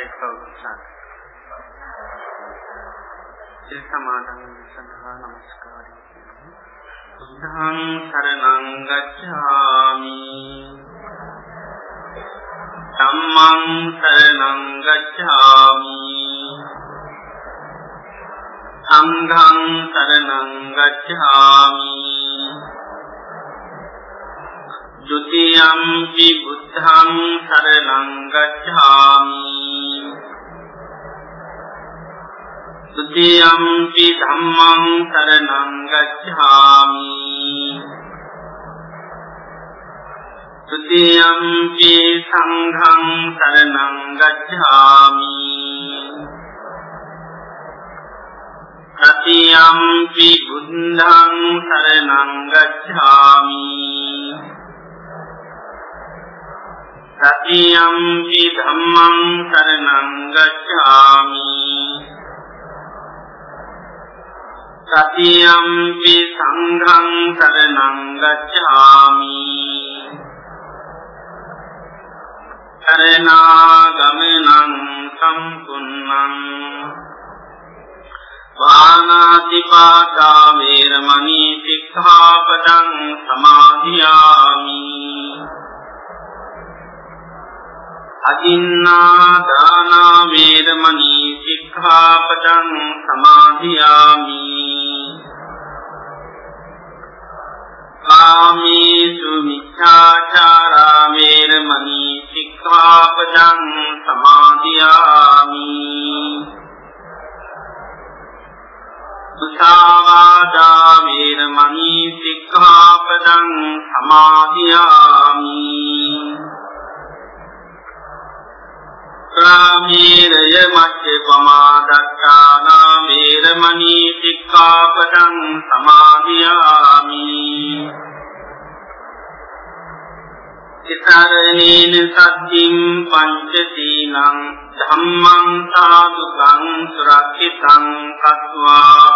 එක්වසන් ඒ සමාදන් සඳහා নমස්කාරය බුද්ධං සරණං ගච්ඡාමි ධම්මං සරණං ගච්ඡාමි සංඝං සරණං ගච්ඡාමි ဒုတိယံ පි බුද්ධං සරණං ගච්ඡාමි සුද්ධියම්පි ධම්මං සරණං ගච්ඡාමි සුද්ධියම්පි සංඝං සරණං ගච්ඡාමි සතියම්පි බුද්ධං සරණං ගච්ඡාමි සතියම්පි ධම්මං සරණං ගච්ඡාමි සතියම්පි සංඝං සරණං ගච්ඡාමි. සරණාගමනං සම්පුන්නං වානාතිපාතා වේරමණී සික්ඛාපදං සමාදියාමි. අදින්නා දානා වේරමණී සික්ඛාපදං සමාදියාමි. කාමේසු මිච්ඡාචාරා වේරමණී සික්ඛාපදං සමාදියාමි. සුසාවාදා වේරමණී සික්ඛාපදං සමාදියාමි. රාමීරය මච්චේ පමාදත්තානා වේරමණී සික්ඛාපදං සමාදියාමි. ඉතරණේන සත්‍යින් පංච සීලං ධම්මං සාදුකං සුරක්ෂිතං කତ୍වා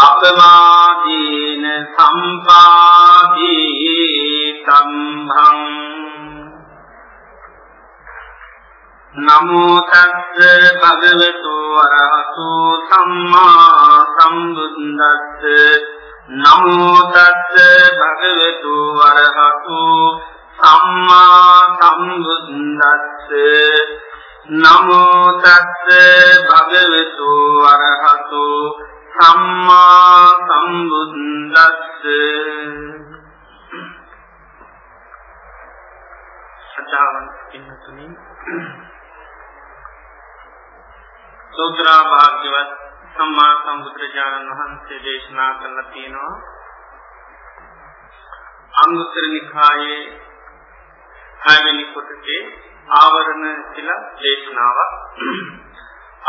අපමාදීන සම්පාදී සම්භං නමෝ තස්ස භගවතු වරහතු සම්මා සම්බුද්දස්ස. නමෝ තස්ස භගවතු වරහතු සම්මා සම්බුද්දස්ස. නමෝ තස්ස භගවතු වරහතු සම්මා සම්බුද්දස්ස. සදාවන් ඉන්නතුනි සෝත්‍රා භාග්‍යවත් සම්මා සම්බුදුරජාණන් වහන්සේ දේශනා කළා තියෙනවා. අංගුත්තර නිකායේ හයවෙනි කොටසේ ආවරණ කියලා දේශනාවක්.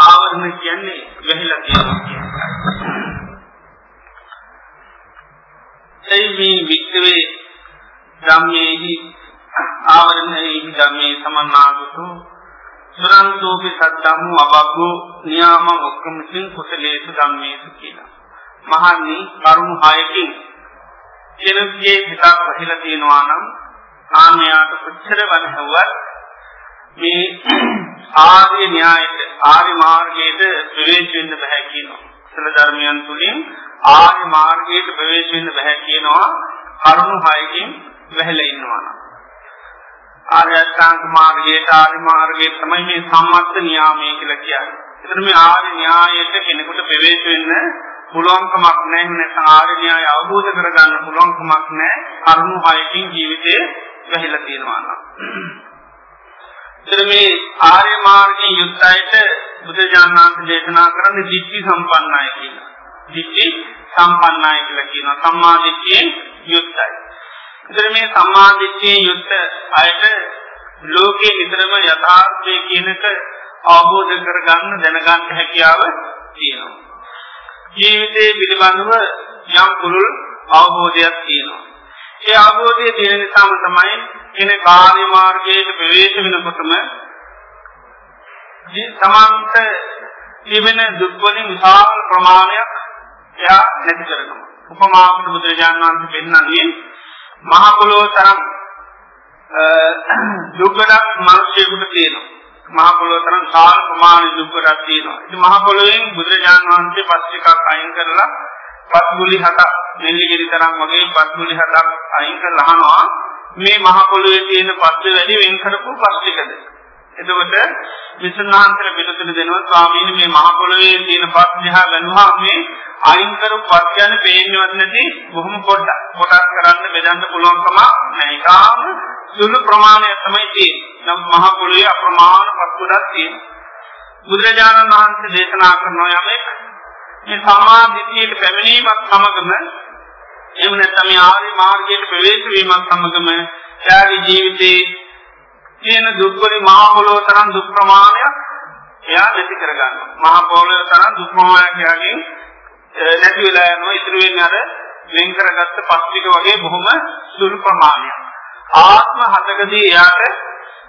ආවරණ කියන්නේ වැහිලා තියෙනවා කියන්නේ. එයිමි වික්‍රේ ධම්මේහි ආවරණේහි ධම්මේ සමන්නාගතෝ සුරන්තෝපි සද්ධම්මු අබබ්බෝ නියාමං ඔක්කමසින් කුසලේසු ධම්මේසු කියලා. මහන්නි කරුණු හයකින් කෙනෙකුගේ හිතක් වහිලා තියෙනවා නම් ආන්‍යයට කොච්චර වනහුවත් මේ ආර්ය න්‍යායට ආර්ය මාර්ගයට ප්‍රවේශ වෙන්න බෑ කියනවා. සල ධර්මයන් තුලින් ආර්ය මාර්ගයට ප්‍රවේශ වෙන්න බෑ කියනවා කරුණු හයකින් වැහැලා ඉන්නවා නම්. ආර්ය අෂ්ටාංග මාර්ගයට ආර්ය මාර්ගයේ තමයි මේ සම්මත්ත න්‍යාමය කියලා කියන්නේ. ඒතර මේ ආර්ය න්‍යායයට කෙනෙකුට ප්‍රවේශ වෙන්න පුළුවන්කමක් නැහැ නැත්නම් ආර්ය න්‍යාය අවබෝධ කරගන්න පුළුවන්කමක් නැහැ. කරුණු හයකින් ජීවිතේ වැහිලා තියෙනවා නම්. ඒතර මේ ආර්ය මාර්ගයේ යුක්තයිට බුදුජානනාංශ දේශනා කරන්නේ දිට්ඨි සම්පන්නයි කියලා. දිට්ඨි සම්පන්නයි කියලා කියනවා. සම්මා දිට්ඨියෙන් යුක්තයි. ඉතින් මේ සම්මාදිට්ඨිය යුක්ත අයට ලෝකේ නිතරම යථාර්ථය කියනක අවබෝධ කරගන්න දැනගන්න හැකියාව තියෙනවා. ජීවිතේ පිළිබඳව යම් කුරුල් අවබෝධයක් තියෙනවා. ඒ අවබෝධය තියෙන නිසාම තමයි කෙනෙක් කාර්ය මාර්ගයේ ප්‍රවේශ වෙනකොටම සමාන්ත තිබෙන දුක් වලින් විශාල ප්‍රමාණයක් එයා නැති කරනවා. උපමාවකට බුදුරජාණන් වහන්සේ පෙන්නන්නේ මහ පොළොව තරම් දුකඩක් මිනිස්සුෙකුට තියෙනවා. මහ පොළොව තරම් සාල ප්‍රමාණ දුක් රැස් තියෙනවා. ඉතින් මහ පොළොවෙන් බුදුරජාණන් වහන්සේ පස් ටිකක් අයින් කරලා පස් ගුලි හතක් නෙල්ලිගිරි තරම් වගේ පස් ගුලි හතක් අයින් කරලා අහනවා මේ මහ පොළොවේ තියෙන පස්ස වැඩි වෙන් කරපු පස් ටිකද? එතකොට විසුණුහන්තර පිළිතුරු දෙනවා ස්වාමීනි මේ මහ පොළොවේ තියෙන පස් දිහා බලුවා මේ අයින් කරපු පස් ගැන පේන්නවත් නැති බොහොම පොඩ්ඩක් කොටස් කරන්න බෙදන්න පුළුවන්කම නැහැ. ඊටාම සුළු ප්‍රමාණයක් තමයි තියෙන්නේ. නම් මහ පොළොවේ අප්‍රමාණ පස් ගොඩක් තියෙනවා. බුදුරජාණන් වහන්සේ දේශනා කරන යමෙක් මේ සම්මා දිට්ඨියට පැමිණීමත් සමගම එහෙම නැත්නම් මේ ආර්ය මාර්ගයට ප්‍රවේශ වීමත් සමගම එයාගේ ජීවිතේ තියෙන දුක්වල මහ පොළොව තරම් දුක් ප්‍රමාණයක් එයා නැති කරගන්නවා. මහ පොළොව තරම් දුක් ප්‍රමාණයක් එයාගෙන් නැති වෙලා යනවා. ඉතුරු වෙන්නේ අර වෙන් කරගත්ත පස්තික වගේ බොහොම සුළු ප්‍රමාණයක්. ආත්ම හතකදී එයාට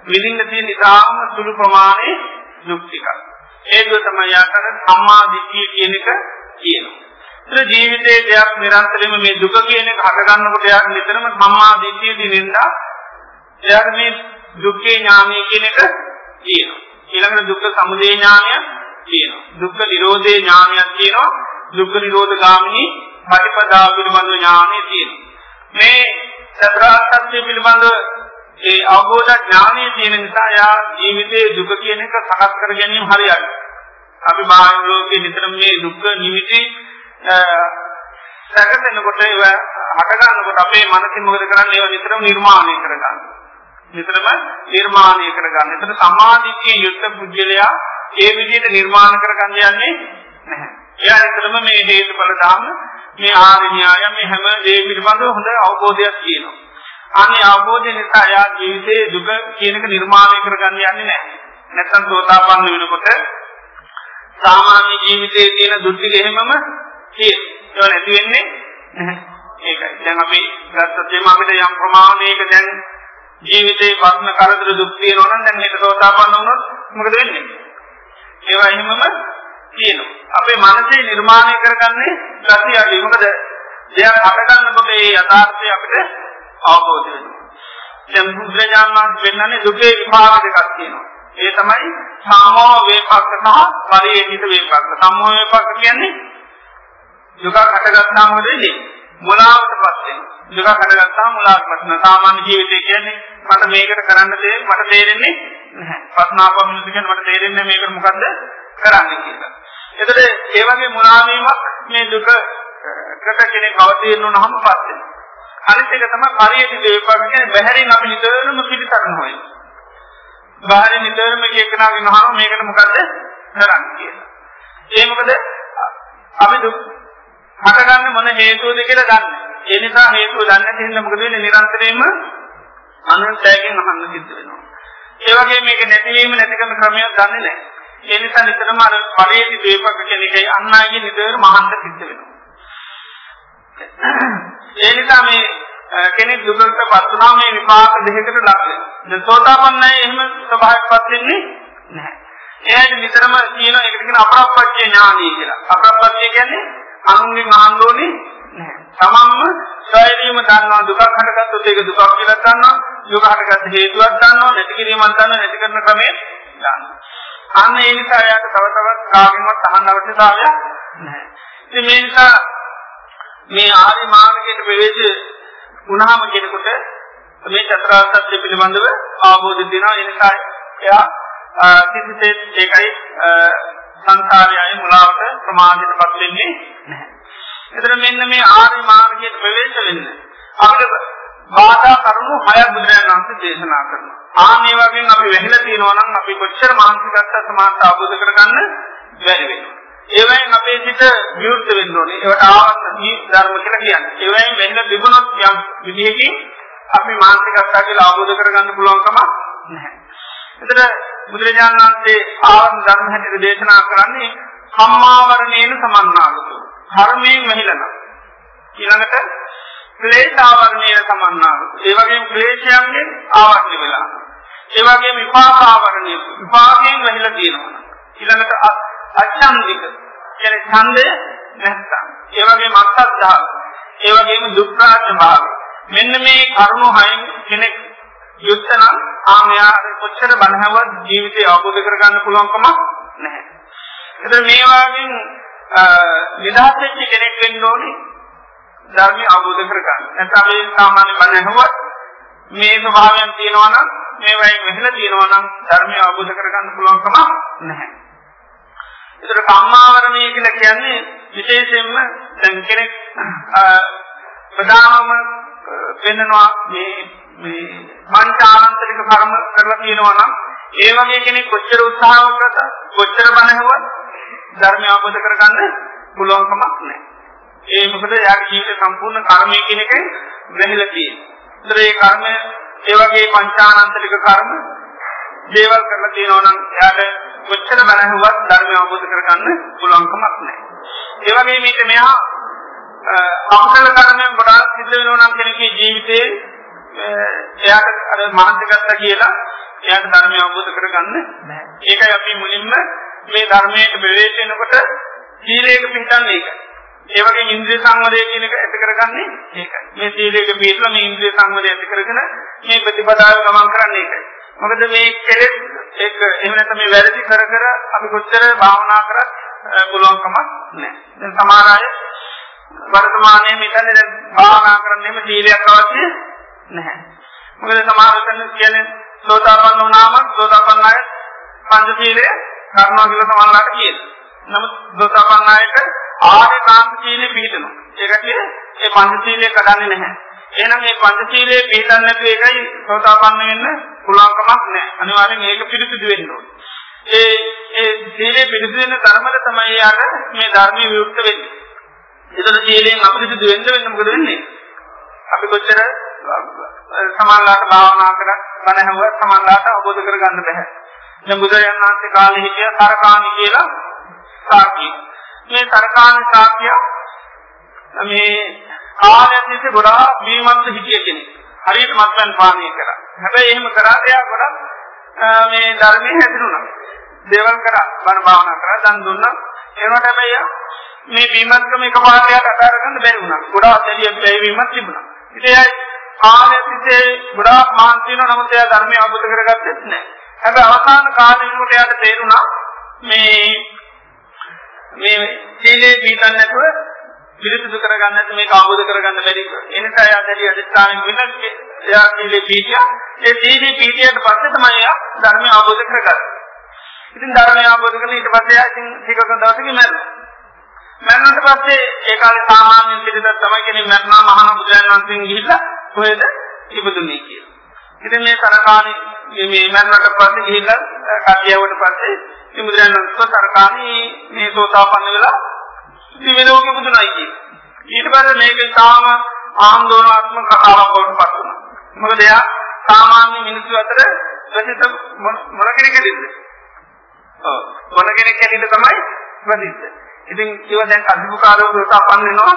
විඳින්න තියෙන ඉතාම සුළු ප්‍රමාණයේ දුක් ටිකක්. ඒක තමයි යාකට සම්මා දිට්ඨිය කියන එක කියනවා. ඒතර ජීවිතයේ දෙයක් නිරන්තරයෙන්ම මේ දුක කියන එක හට ගන්නකොට යාට නිතරම සම්මා දිට්ඨිය දිනෙන්දා එයාට මේ දුක්ඛේ ඥානය කියන එක කියනවා. ඊළඟට දුක්ඛ සමුදය ඥානය කියනවා. දුක්ඛ නිරෝධේ ඥානයක් කියනවා. දුක්ඛ නිරෝධ ගාමිනී පටිපදා පිළිබඳ ඥානය තියෙනවා. මේ සතරාර්ථය පිළිබඳ ඒ අවබෝධ ඥානය තියෙන නිසා යා ජීවිතයේ දුක කියන එක සකස් කර ගැනීම හරියට. අපි බාහිර ලෝකේ නිතරම මේ දුක් නිමිති සැකසෙනකොට ඒව හට ගන්නකොට අපේ මනසින් මොකද කරන්නේ ඒව නිතරම නිර්මාණය කරගන්න. නිතරම නිර්මාණය කරගන්න. ඒතර සමාධියේ යුක්ත පුජ්‍යලයා ඒ විදිහට නිර්මාණ කරගන්න යන්නේ නැහැ. එයා නිතරම මේ හේතුඵල ධර්ම මේ ආර්ය න්‍යාය මේ හැම දේ පිළිබඳව හොඳ අවබෝධයක් තියෙනවා. අනේ අවබෝධය නිසා යා ජීවිතයේ දුක කියන එක නිර්මාණය කරගන්න යන්නේ නැහැ. නැත්නම් සෝතාපන්න වෙනකොට සාමාන්‍ය ජීවිතයේ තියෙන දුක් ටික එහෙමම තියෙනවා. ඒක නැති වෙන්නේ නැහැ. ඒකයි. දැන් අපි ගත්තොත් එimhe අපිට යම් ප්‍රමාණයක දැන් ජීවිතේ ප්‍රශ්න කරදර දුක් තියෙනවා නම් දැන් මේක සෝතාපන්න වුණොත් මොකද වෙන්නේ? ඒවා එහෙමම තියෙනවා. අපේ මනසේ නිර්මාණය කරගන්නේ ගතිය අඩුයි. මොකද දෙයක් හටගන්නකොට ඒ යථාර්ථය අපිට අවබෝධ වෙනවා. දැන් බුද්ධඥාන වහන්සේ වෙන්නන්නේ දුකේ විපාක දෙකක් තියෙනවා. ඒ තමයි සම්මෝහ වේපක්ක සහ පරිේහිත වේපක්ක. සම්මෝහ වේපක්ක කියන්නේ දුක හටගත්තාම මොකද වෙන්නේ? මුලාවටපත් වෙනවා. දුක හටගත්තාම මුලාවටපත් වෙනවා. සාමාන්‍ය ජීවිතය කියන්නේ මට මේකට කරන්න දෙයක් මට තේරෙන්නේ නැහැ. ප්‍රශ්නාපමිනුත් කියන්නේ මට තේරෙන්නේ මේකට මොකද්ද කරන්නේ කියලා. එතකොට ඒ වගේ මුලාවීමක් මේ දුක කට කෙනෙක් අවතීර්ණ වුණාම පත් වෙනවා. අනිත් එක තමයි පරියටි දේවපක් කියන්නේ බහැරින් අපි නිතරම පිළිතරන හොයන. බාහිරින් නිතරම කියකනාගෙන අහනවා මේකට මොකද්ද කරන්නේ කියලා. ඒ මොකද අපි දුක් හටගන්නේ මොන හේතුවද කියලා දන්නේ. ඒ නිසා හේතුව දන්නේ නැති හින්දා මොකද වෙන්නේ නිරන්තරයෙන්ම අනුන්තයෙන් අහන්න සිද්ධ වෙනවා. ඒ වගේ මේක නැතිවීම නැති කරන ක්‍රමයක් දන්නේ නැහැ. ඒ නිසා නිතරම අර පරියටි දේවපක් කියන එකයි අන් අයගේ නිතරම අහන්න සිද්ධ වෙනවා. ඒ නිසා මේ කෙනෙක් දුකකටපත් වුණා මේ විපාක දෙකකට ලක් වෙනවා. දැන් සෝතාපන්නයි එහෙම ස්වභාවයකපත් වෙන්නේ නැහැ. එයාට විතරම කියන එකට කියන අපරප්පච්චේ ඥානයි කියලා. අපරප්පච්චේ කියන්නේ අනුන්ගෙන් අහන්න ඕනේ නැහැ. තමන්ම ස්වයදීම දන්නවා දුකක් හටගත්තොත් ඒක දුකක් කියලා දන්නවා. දුක හටගත්ත හේතුවක් දන්නවා. නැති කිරීමක් දන්නවා. නැති කරන ක්‍රමය දන්නවා. අන්න ඒ නිසා එයාට තව තවත් කාගෙන්වත් අහන්න අවශ්‍යතාවයක් නැහැ. ඉතින් මේ නිසා මේ ආර්ය මාර්ගයට ප්‍රවේශ වුණාම කෙනෙකුට මේ චතුරාර්ය සත්‍ය පිළිබඳව අවබෝධ වෙනවා ඒ නිසා එයා කිසිසේත් ඒකයි සංසාරයයි මුලාවට ප්‍රමාදයටපත් වෙන්නේ නැහැ. එතන මෙන්න මේ ආර්ය මාර්ගයට ප්‍රවේශ වෙන්න අපිට බාධා කරුණු හයක් බුදුරජාණන් වහන්සේ දේශනා කරනවා. ආන්නේ වගේ අපි වැහිලා තියෙනවා නම් අපි කොච්චර මහන්සි ගත්තත් සමාන්ත අවබෝධ කරගන්න බැරි වෙනවා. ඒවෙන් අපේ සිත විරුද්ධ වෙන්න ඕනේ. ඒවට ආවර්ණ ධර්ම කියලා කියන්නේ. ඒවෙන් වෙන්න තිබුණොත් යම් විදිහකින් අපි මානසිකත්වය කියලා අවබෝධ කරගන්න පුළුවන්කම නැහැ. එතන බුදුරජාණන් වහන්සේ ආවර්ණ ධර්ම හැටියට දේශනා කරන්නේ සම්මාවරණේන සමන්නාගතු. ධර්මයෙන් මෙහිලන. ඊළඟට ක්ලේශාවරණේන සමන්නාගතු. ඒ වගේම ක්ලේශයන්ගෙන් ආවර්ණ වෙලා. ඒ වගේම විපාකාවරණේ විපාකයෙන් මෙහිලා තියෙනවා. ඊළඟට අච්ඡන්දික කියන්නේ ඡන්දය නැත්තම් ඒ වගේම අත්ත්‍දාව ඒ වගේම දුක්ඛාච භාව මෙන්න මේ කරුණු හයෙන් කෙනෙක් යුක්ත නම් ආමයා කොච්චර බණහවත් ජීවිතය අවබෝධ කරගන්න පුළුවන්කම නැහැ. එතන මේ වගේ නිදහස් වෙච්ච කෙනෙක් වෙන්න ඕනේ ධර්මය අවබෝධ කරගන්න. නැත්නම් මේ සාමාන්‍ය බණහවත් මේ ස්වභාවයන් තියෙනවා නම් මේ වයින් වෙහෙලා තියෙනවා නම් ධර්මය අවබෝධ කරගන්න පුළුවන්කම නැහැ. ඒතර කම්මාවරණය කියලා කියන්නේ විශේෂයෙන්ම දැන් කෙනෙක් ප්‍රධානම වෙන්නනවා මේ මේ පංචානන්තරික කර්ම කරලා තියෙනවා නම් ඒ වගේ කෙනෙක් කොච්චර උත්සාහ කරත් කොච්චර බණහුවත් ධර්මය අවබෝධ කරගන්න පුළුවන් කමක් නැහැ. ඒ මොකද එයාගේ ජීවිත සම්පූර්ණ කර්මය කියන එකෙන් වැහිලා තියෙන්නේ. ඒතර ඒ කර්ම ඒ වගේ පංචානන්තරික කර්ම දේවල් කරලා තියෙනවා නම් එයාට කොච්චර බණහුවත් ධර්මය අවබෝධ කරගන්න පුළුවන් කමක් නැහැ. ඒ වගේ මේක මෙහා අකුසල කර්මයන් ගොඩාක් සිද්ධ වෙනවා නම් කෙනෙකුගේ ජීවිතේ එයාට අර මහන්සි ගත්තා කියලා එයාට ධර්මය අවබෝධ කරගන්න බෑ. ඒකයි අපි මුලින්ම මේ ධර්මයේ ප්‍රවේශ වෙනකොට සීලයක පිටන්නේ ඒකයි. ඒ වගේ ඉන්ද්‍රිය සංවරය කියන එක ඇති කරගන්නේ ඒකයි. මේ සීලයක පිටලා මේ ඉන්ද්‍රිය සංවරය ඇති කරගෙන මේ ප්‍රතිපදාව ගමන් කරන්නේ ඒකයි. මොකද මේ කෙලෙස් ඒක එහෙම නැත්නම් මේ වැරදි කර කර අපි කොච්චර භාවනා කරත් පුළුවන්කමක් නැහැ. දැන් සමහර අය වර්තමානයේ මෙතන දැන් භාවනා කරන්නේම සීලයක් අවශ්‍ය නැහැ. මොකද සමහර කෙනෙක් කියන්නේ සෝතාපන්න වුණාම සෝතාපන්න අය පංච සීලය කරනවා කියලා සමහරලාට කියනවා. නමුත් සෝතාපන්න අයට ආර්ය කාන්ත සීලෙ පිළිදෙනවා. ඒකට ඒ පංච සීලය කඩන්නේ නැහැ. එහෙනම් මේ පංච සීලය පිළිදන්නේ නැතු එකයි සෝතාපන්න වෙන්න පුළුවන්කමක් නැහැ. අනිවාර්යෙන් ඒක පිළිපිදු වෙන්න ඕනේ. ඒ ඒ සීලේ පිළිපිදු වෙන ධර්මද තමයි යාට මේ ධර්මයේ විරුද්ධ වෙන්නේ. ඒතර සීලෙන් අපිරිසුදු වෙන්න වෙන්න මොකද වෙන්නේ? අපි කොච්චර සමානලාට භාවනා කර බණ හැව සමානලාට අවබෝධ කරගන්න බෑ. දැන් බුදුරජාණන් වහන්සේ කාලේ හිටිය සරකාණි කියලා සාක්‍ය. මේ සරකාණි සාක්‍ය මේ කාලයක් තිස්සේ ගොඩාක් බීමත් හිටිය කෙනෙක්. හරියට මත්පැන් පානය කරා. හැබැයි එහෙම කරාට එයා ගොඩක් මේ ධර්මයේ හැදිරුණා. දේවල් කරා, බණ භාවනා කරා, දන් දුන්නා. ඒවට හැබැයි මේ බීමත්කම එකපාරට යට අදාර ගන්න බැරි වුණා. ගොඩාක් දෙවියන් බැවිමක් තිබුණා. ඉතින් එයා කාලය තිස්සේ ගොඩාක් මහන්සි වෙනවා නමුත් එයා ධර්මය අවබෝධ කරගත්තේ නැහැ. හැබැයි අවසාන කාලේ වෙනකොට එයාට තේරුණා මේ මේ සීලේ පිටන්න නැතුව පිළිසුදු කරගන්න නැත්නම් මේක අවබෝධ කරගන්න බැරි. ඒ නිසා එයා දැඩි අධිෂ්ඨානෙ වෙනස් එයා සීලේ පිටියා. ඒ සීලේ පිටියට පස්සේ තමයි එයා ධර්මය අවබෝධ කරගන්නේ. ඉතින් ධර්මය අවබෝධ කරගෙන ඊට පස්සේ එයා ඉතින් ටිකක දවසකින් මැරෙනවා. මරණයට පස්සේ ඒ කාලේ සාමාන්‍ය පිළිදත් තමයි කියන්නේ මරණ මහා බුදුන් වහන්සේගෙන් ගිහිල්ලා කොහෙද ඉපදුනේ කියලා. ඉතින් මේ සරකාණි මේ මරණයට පස්සේ ගිහිල්ලා කටියවට පස්සේ මේ බුදුන් වහන්සේ සරකාණි මේ සෝතාපන්න වෙලා දිව්‍ය ලෝකෙ බුදුනයි කියන්නේ. ඊට පස්සේ මේක තාම ආందోලනාත්මක කතාවක් බවට පත් වුණා. මොකද එයා සාමාන්‍ය මිනිස්සු අතර ප්‍රසිද්ධ මොන කෙනෙක් ඇදින්ද? ඔව් මොන කෙනෙක් ඇදින්ද තමයි ප්‍රසිද්ධ. ඉතින් ඒව දැන් අධිමුඛාරව සෝතාපන්න වෙනවා.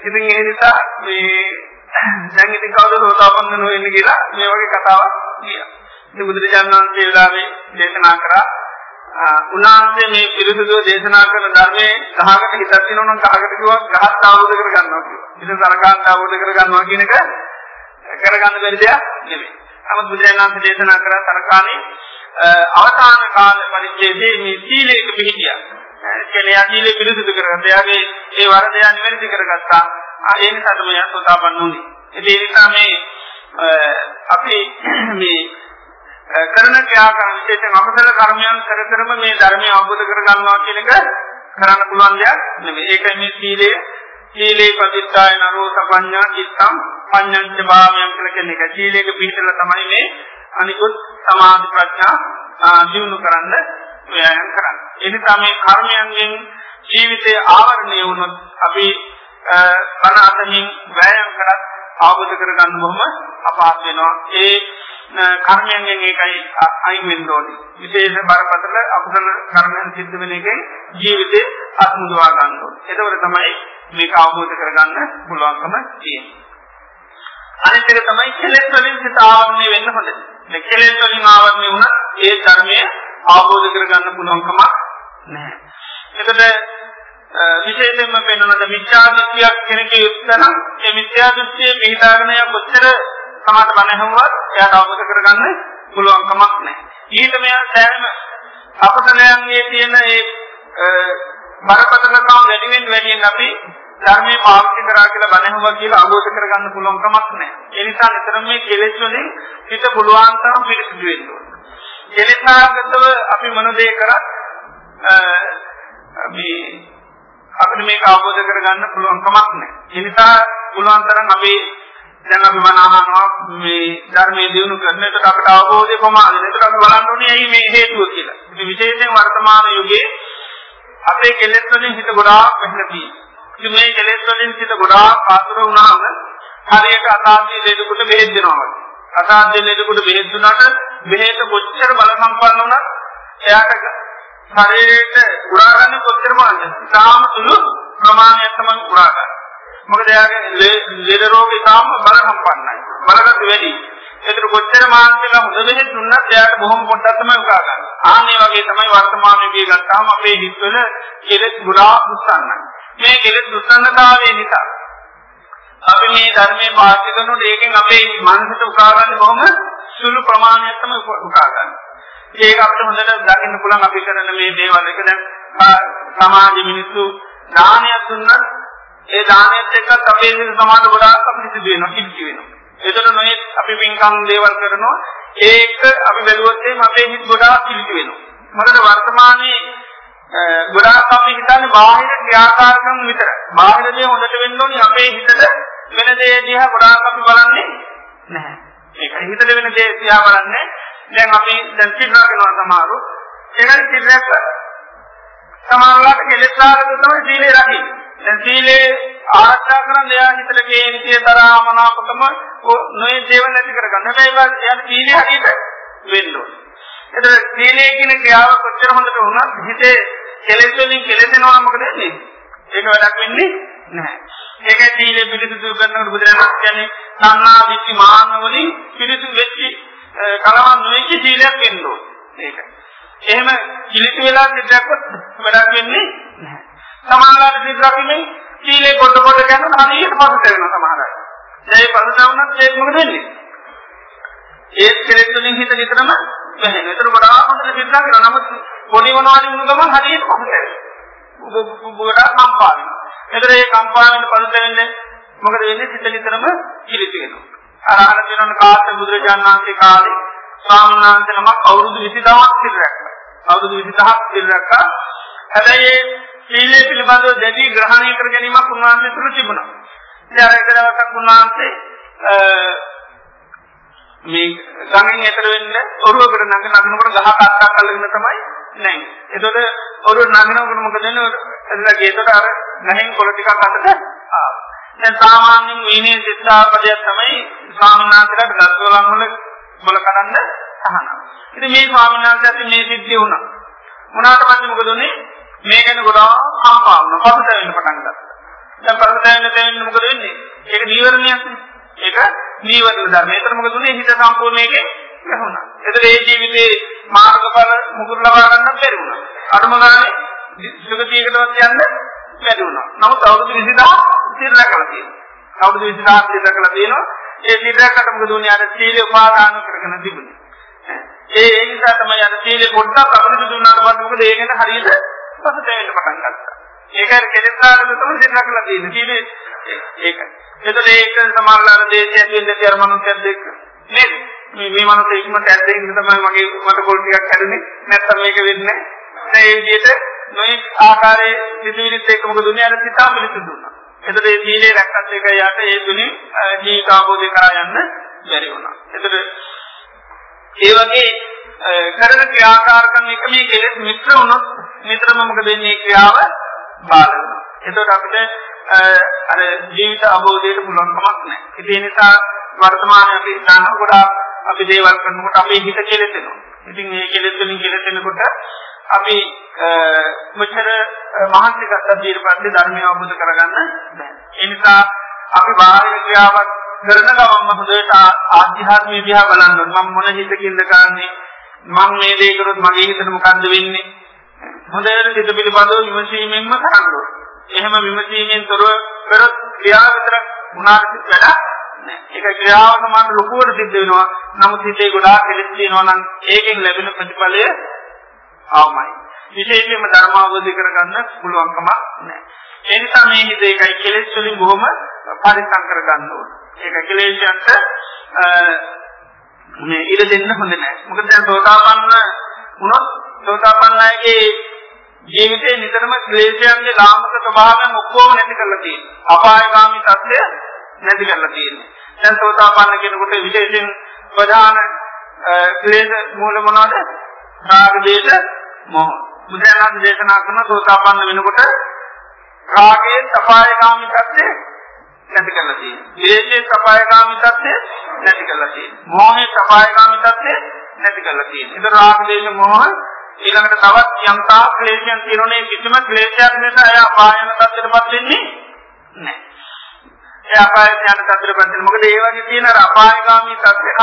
ඉතින් ඒ නිසා මේ දැන් ඉතින් කවුද සෝතාපන්න වෙන්නේ කියලා මේ වගේ කතාවක් කියනවා. ඉතින් බුදුරජාණන් වහන්සේ වෙලාවේ දේශනා කරා උන්වහන්සේ මේ පිළිසුදුව දේශනා කරන ධර්මයේ ගහකට හිතක් තියෙනවා නම් ගහකට කිව්වා ගහත් අවබෝධ කරගන්නවා කියලා. ඉතින් සරකාන්ත අවබෝධ කරගන්නවා කියන එක කරගන්න බැරි දෙයක් නෙමෙයි. නමුත් බුදුරජාණන් වහන්සේ දේශනා කරා සරකානේ අවසාන කාල පරිච්ඡේදයේ මේ සීලයක පිහිටියා. කියන්නේ අකීලේ පිළිසුදු කරගත්තා. එයාගේ ඒ වරදය නිවැරදි කරගත්තා. ඒ නිසා තමයි සෝතාපන්න වුනේ. ඒ නිසා මේ අපි මේ කරන ක්‍රියාකරන විශේෂයෙන් අකුසල කර්මයන් කර කරම මේ ධර්මය අවබෝධ කරගන්නවා කියන එක කරන්න පුළුවන් දෙයක් නෙමෙයි. ඒකයි මේ සීලය සීලේ පදිත්තාය නරෝ සපඤ්ඤා චිත්තම් පඤ්ඤංච භාවයන් කියලා කියන එක. සීලයක පිළිතලා තමයි මේ අනිකුත් සමාධි ප්‍රඥා දිනු කරන්න ව්‍යායාම කරන්නේ. ඒ නිසා මේ කර්මයන්ගෙන් ජීවිතේ ආවරණය වුණොත් අපි බණ අතමින් ව්‍යායාම කරත් අවබෝධ කරගන්න බොහොම අපහසු වෙනවා. ඒ කර්මයන්ගෙන් ඒකයි අයින් වෙන්න ඕනේ. විශේෂ බරපතල අකුසල කර්මයන් සිද්ධ වෙන එකෙන් ජීවිතේ අත්මුදවා ගන්න ඕනේ. එතකොට තමයි මේක අවබෝධ කරගන්න පුළුවන්කම තියෙන්නේ. අනිත් එක තමයි කෙලෙස් වලින් සිත ආවරණය වෙන්න හොඳ. මේ කෙලෙස් වලින් ආවරණය වුණත් ඒ ධර්මයේ අවබෝධ කරගන්න පුළුවන්කම නැහැ. එතකොට විශේෂයෙන්ම පෙන්වන මිත්‍යා දෘෂ්ටියක් කෙනෙක් යුක්තනම් ඒ මිත්‍යා දෘෂ්ටියේ පිටාගෙන ය කොච්චර සමාත බණ ඇහුවත් එයාට අවබෝධ කරගන්න පුළුවන් කමක් නැහැ. ඊට මෙයා සෑම අපසලයන්ගේ තියෙන ඒ බරපතලකම් වැඩි වෙන වැඩියෙන් අපි ධර්මයේ පාවිච්චි කරා කියලා බණ ඇහුවා කියලා අවබෝධ කරගන්න පුළුවන් කමක් නැහැ. ඒ නිසා නිතරම මේ කෙලෙස් වලින් හිත පුළුවන් තරම් පිරිසිදු වෙන්න ඕනේ. කෙලෙසාගතව අපි මොන දේ කරත් මේ අපිට මේක අවබෝධ කරගන්න පුළුවන් කමක් නැහැ. ඒ නිසා පුළුවන් තරම් අපි දැන් අපි මන අහනවා මේ ධර්මයේ දිනු කරන එකට අපට අවබෝධය කොහොමද? එතකොට අපි බලන්න ඕනේ ඇයි මේ හේතුව කියලා. ඉතින් විශේෂයෙන් වර්තමාන යුගයේ අපේ කෙලෙස් වලින් හිත ගොඩාක් වැහිලා තියෙනවා. ඉතින් මේ කෙලෙස් වලින් සිත ගොඩාක් ආතුර වුණාම හරියට අසාධ්‍ය ලෙඩෙකුට බෙහෙත් දෙනවා වගේ. අසාධ්‍ය ලෙඩෙකුට බෙහෙත් දුන්නාට බෙහෙත කොච්චර බල සම්පන්න වුණත් එයාට ශරීරයට උරා ගන්න කොච්චර බලන්න. තාම සුළු ප්‍රමාණයක් තමයි උරා ගන්න. මොකද එයාගේ ලෙඩ රෝග ඉතාම බල සම්පන්නයි. බලගත් වැඩි. ඒකට කොච්චර මානසික හොඳ බෙහෙත් දුන්නත් එයාට බොහොම පොඩ්ඩක් තමයි උරා ගන්න. ආන්නේ වගේ තමයි වර්තමාන යුගයේ ගත්තාම අපේ හිතවල කෙලෙස් ගොඩාක් උස්සන්නයි. මේ කෙලෙස් දුස්සන්නතාවය නිසා අපි මේ ධර්මයේ පාවිච්චි කරනකොට ඒකෙන් අපේ මනසට උකා ගන්න බොහොම සුළු ප්‍රමාණයක් තමයි උකා ගන්න. ඒක අපිට හොඳට දකින්න පුළුවන් අපි කරන මේ දේවල් එක දැන් සමාජ මිනිස්සු දානයක් දුන්නත් ඒ දානයත් එක්කත් අපේ හිත සමාජ ගොඩාක් අපිට වෙනවා කිච්චි වෙනවා. ඒතර නොයේ අපි පින්කම් දේවල් කරනවා ඒක අපි බැලුවොත් එහෙනම් අපේ හිත ගොඩාක් කිලිටි වෙනවා. මොකද වර්තමානයේ ගොඩාක් අපි හිතන්නේ බාහිර ක්‍රියාකාරකම් විතරයි. බාහිර දේ හොඳට වෙන්න ඕනේ අපේ හිතට වෙන දේ දිහා ගොඩාක් අපි බලන්නේ නැහැ. ඒකයි හිතට වෙන දේ දිහා බලන්නේ. දැන් අපි දැන් සිල්වා කරනවා සමහරු. ඒකයි සිල්යක් සමහරවිට කෙලෙසාරද තමයි සීලේ රකින්නේ. දැන් සීලේ ආරක්ෂා කරන් එයා හිතට කේනිතිය තරහමනාපකම නොයේ දේව නැති කරගන්න. හැබැයි එයාට සීලේ හරියට වෙන්න ඕනේ. එතකොට සීලේ කියන ක්‍රියාව කොච්චර හොඳට වුණත් හිතේ කෙලෙස් වලින් කෙලෙසෙනවා නම් මොකද වෙන්නේ? ඒක වැඩක් වෙන්නේ නැහැ. ඒකයි සීලය පිළිසුදු කරනකොට බුදුරජාණන් කියන්නේ සංනා විච්චි මාන්න වලින් පිළිසුදු වෙච්චි කලවම් නොවෙච්ච සීලයක් වෙන්න ඕනේ. ඒක. එහෙම කිලිටි වෙලා සිද්දක්වත් වැඩක් වෙන්නේ නැහැ. සමානලාට සිද්දකින්නේ සීලේ කොට කොට කරන හරියට පසුත වෙනවා සමහර අය. ඒ පසුත වුණත් ඒක මොකද වෙන්නේ? ඒ කෙලෙස් වලින් හිත නිතරම වැහෙන. ඒතර ගොඩාක් හොඳට සිද්දක් කරනවා. නමුත් පොඩි මොනවාරි වුණ ගමන් හරියට පසුත වෙනවා. ගොඩාක් කම්පා වෙනවා. ඒතර ඒ කම්පා වෙන පසුත වෙන්නේ මොකද වෙන්නේ? සිත නිතරම කිලිටි වෙනවා. අර අහන තියෙන කාට බුදුරජාණන් වහන්සේ කාලේ ස්වාමීන් වහන්සේ නමක් අවුරුදු 20000ක් සිල් රැක්කා. අවුරුදු 20000ක් සිල් රැක්කා. හැබැයි සීලය පිළිබඳව දැඩි ග්‍රහණය කර ගැනීමක් උන්වහන්සේ තුළ තිබුණා. ඉතින් අර එක දවසක් උන්වහන්සේ මේ ගඟෙන් එතර වෙන්න ඔරුවකට නග නගනකොට ගහක් අත්තක් අල්ලගෙන තමයි නැහැ. එතකොට ඔරුව නගනකොට මොකද වෙන්නේ? එතන ගේතට අර ගහෙන් කොළ ටිකක් අතට ආවා. දැන් සාමාන්‍යයෙන් විනය සිතාපදයක් තමයි ස්වාමීන් වහන්සේලාට ගස්වලන් වල මොල කඩන්න අහනවා. ඉතින් මේ ස්වාමීන් වහන්සේට මේ සිද්ධිය වුණා. වුණාට පස්සේ මොකද උනේ? මේ ගැන ගොඩාක් කම්පා වුණා. පසුත වෙන්න පටන් ගත්තා. දැන් පසුත වෙන්න දෙන්න මොකද වෙන්නේ? ඒක නීවරණයක් නේ. ඒක නීවරණ ධර්ම. ඒතර මොකද උනේ? හිත සම්පූර්ණ එකේ ගහුණා. ඒතර ඒ ජීවිතේ මාර්ගඵල මුකුත් ලබා ගන්න බැරි වුණා. අඩුම ගානේ සුගතියකටවත් යන්න බැරි වුණා. නමුත් අවුරුදු 20000 සිල් රැකලා තියෙනවා. අවුරුදු 20000 සිල් රැකලා තියෙනවා. ඒ සිල් රැකකට මොකද උනේ? අර සීල උපාදාන කරගෙන තිබුණේ. ඒ ඒ නිසා තමයි අර සීල පොඩ්ඩක් අපිට දුන්නාට පස්සේ මොකද ඒ ගැන හරියට පසුතැවෙන්න පටන් ගත්තා. ඒකයි කෙලෙසාරද තමයි සිල් රැකලා තියෙන්නේ. සීලේ ඒකයි. එතකොට ඒක සමහරවල් දේශයෙන් දෙන්නේ අර මනුස්සයෙක් දෙක්ක. නේද? මේ මේ මනුස්ස ඉක්මනට ඇද්දෙන් තමයි මගේ මට පොල් ටිකක් හැදුනේ. නැත්තම් මේක වෙන්නේ නැහැ. ඒ විදිහට මේ ආකාරයේ සිතුවිලිත් එක්ක මොකද දුන්නේ අර සිතා පිළිසුදු වුණා. එතකොට මේ සීලේ රැක්කත් එක යට ඒ තුنين ජීවිත ආબોධය කරා යන්න බැරි වුණා. එතකොට ඒ වගේ කරන ක්‍රියාකාරකම් එක මේ කෙලෙස් මිත්‍ර වුණොත් නිතරම මොකද වෙන්නේ ක්‍රියාව බාර වෙනවා. එතකොට අපිට අර ජීවිත අවබෝධයට පුළුවන් කමක් නැහැ. ඒ නිසා වර්තමානයේ අපි ගන්න කොට අපි දේවල් කරනකොට අපේ හිත කෙලෙසෙනවා. ඉතින් මේ කෙලෙස් වලින් කෙලෙසෙනකොට අපි මෙච්චර මහන්සි ගත්ත ඊට පස්සේ ධර්මය අවබෝධ කරගන්න බැහැ. ඒ නිසා අපි බාහිර ක්‍රියාවක් කරන ගමන්ම හොඳට ආධ්‍යාත්මීය දිහා බලන්න ඕනේ. මම මොන හිතකින්ද කරන්නේ? මම මේ දේ කරොත් මගේ හිතට මොකද්ද වෙන්නේ? හොඳට හිත පිළිබඳව විමසීමෙන්ම කරන්න ඕනේ. එහෙම විමසීමෙන් තොරව කරොත් ක්‍රියාව විතර මුණාට වැඩ නෑ. ඒක ක්‍රියාව සමාන ලොකුවට සිද්ධ වෙනවා. නමුත් හිතේ ගොඩාක් කෙලෙස් තියෙනවා නම් ඒකෙන් ලැබෙන ප්‍රතිඵලය ආවමයි. විශේෂයෙන්ම ධර්ම අවබෝධ කරගන්න පුළුවන්කම නෑ. ඒ නිසා මේ හිත ඒකයි කෙලෙස් වලින් බොහොම පරිස්සම් කරගන්න ඕනේ. ඒක කෙලෙස්යන්ට මේ ඉර දෙන්න හොඳ නෑ. මොකද දැන් සෝතාපන්න වුණොත් සෝතාපන්න අයගේ ජීවිතේ නිතරම ක්ලේශයන්ගේ ලාමක ස්වභාවයන් ඔක්කොම නැති කරලා තියෙනවා. අපායগামী තත්ත්වය නැති කරලා තියෙනවා. දැන් සෝතාපන්න කෙනෙකුට විශේෂයෙන් ප්‍රධාන ක්ලේශ මූල මොනවද? රාග දේශ මොහ. බුදුරජාණන් දේශනා කරන සෝතාපන්න වෙනකොට රාගයේ සපායගාමී තත්ත්වය නැති කරලා තියෙනවා. දේශයේ සපායගාමී තත්ත්වය නැති කරලා තියෙනවා. මොහේ සපායගාමී තත්ත්වය නැති කරලා තියෙනවා. ඒක රාග දේශ මොහ ඊළඟට තවත් යම්තා ක්ලේශයන් තියෙනෝනේ කිසිම ක්ලේශයක් නිසා එයා පායන තත්ත්වයටපත් වෙන්නේ නැහැ. ඒ අපායට යන තත්ත්වයටපත් වෙන්නේ මොකද ඒ වගේ තියෙන අර අපායগামী තත්ත්වයක්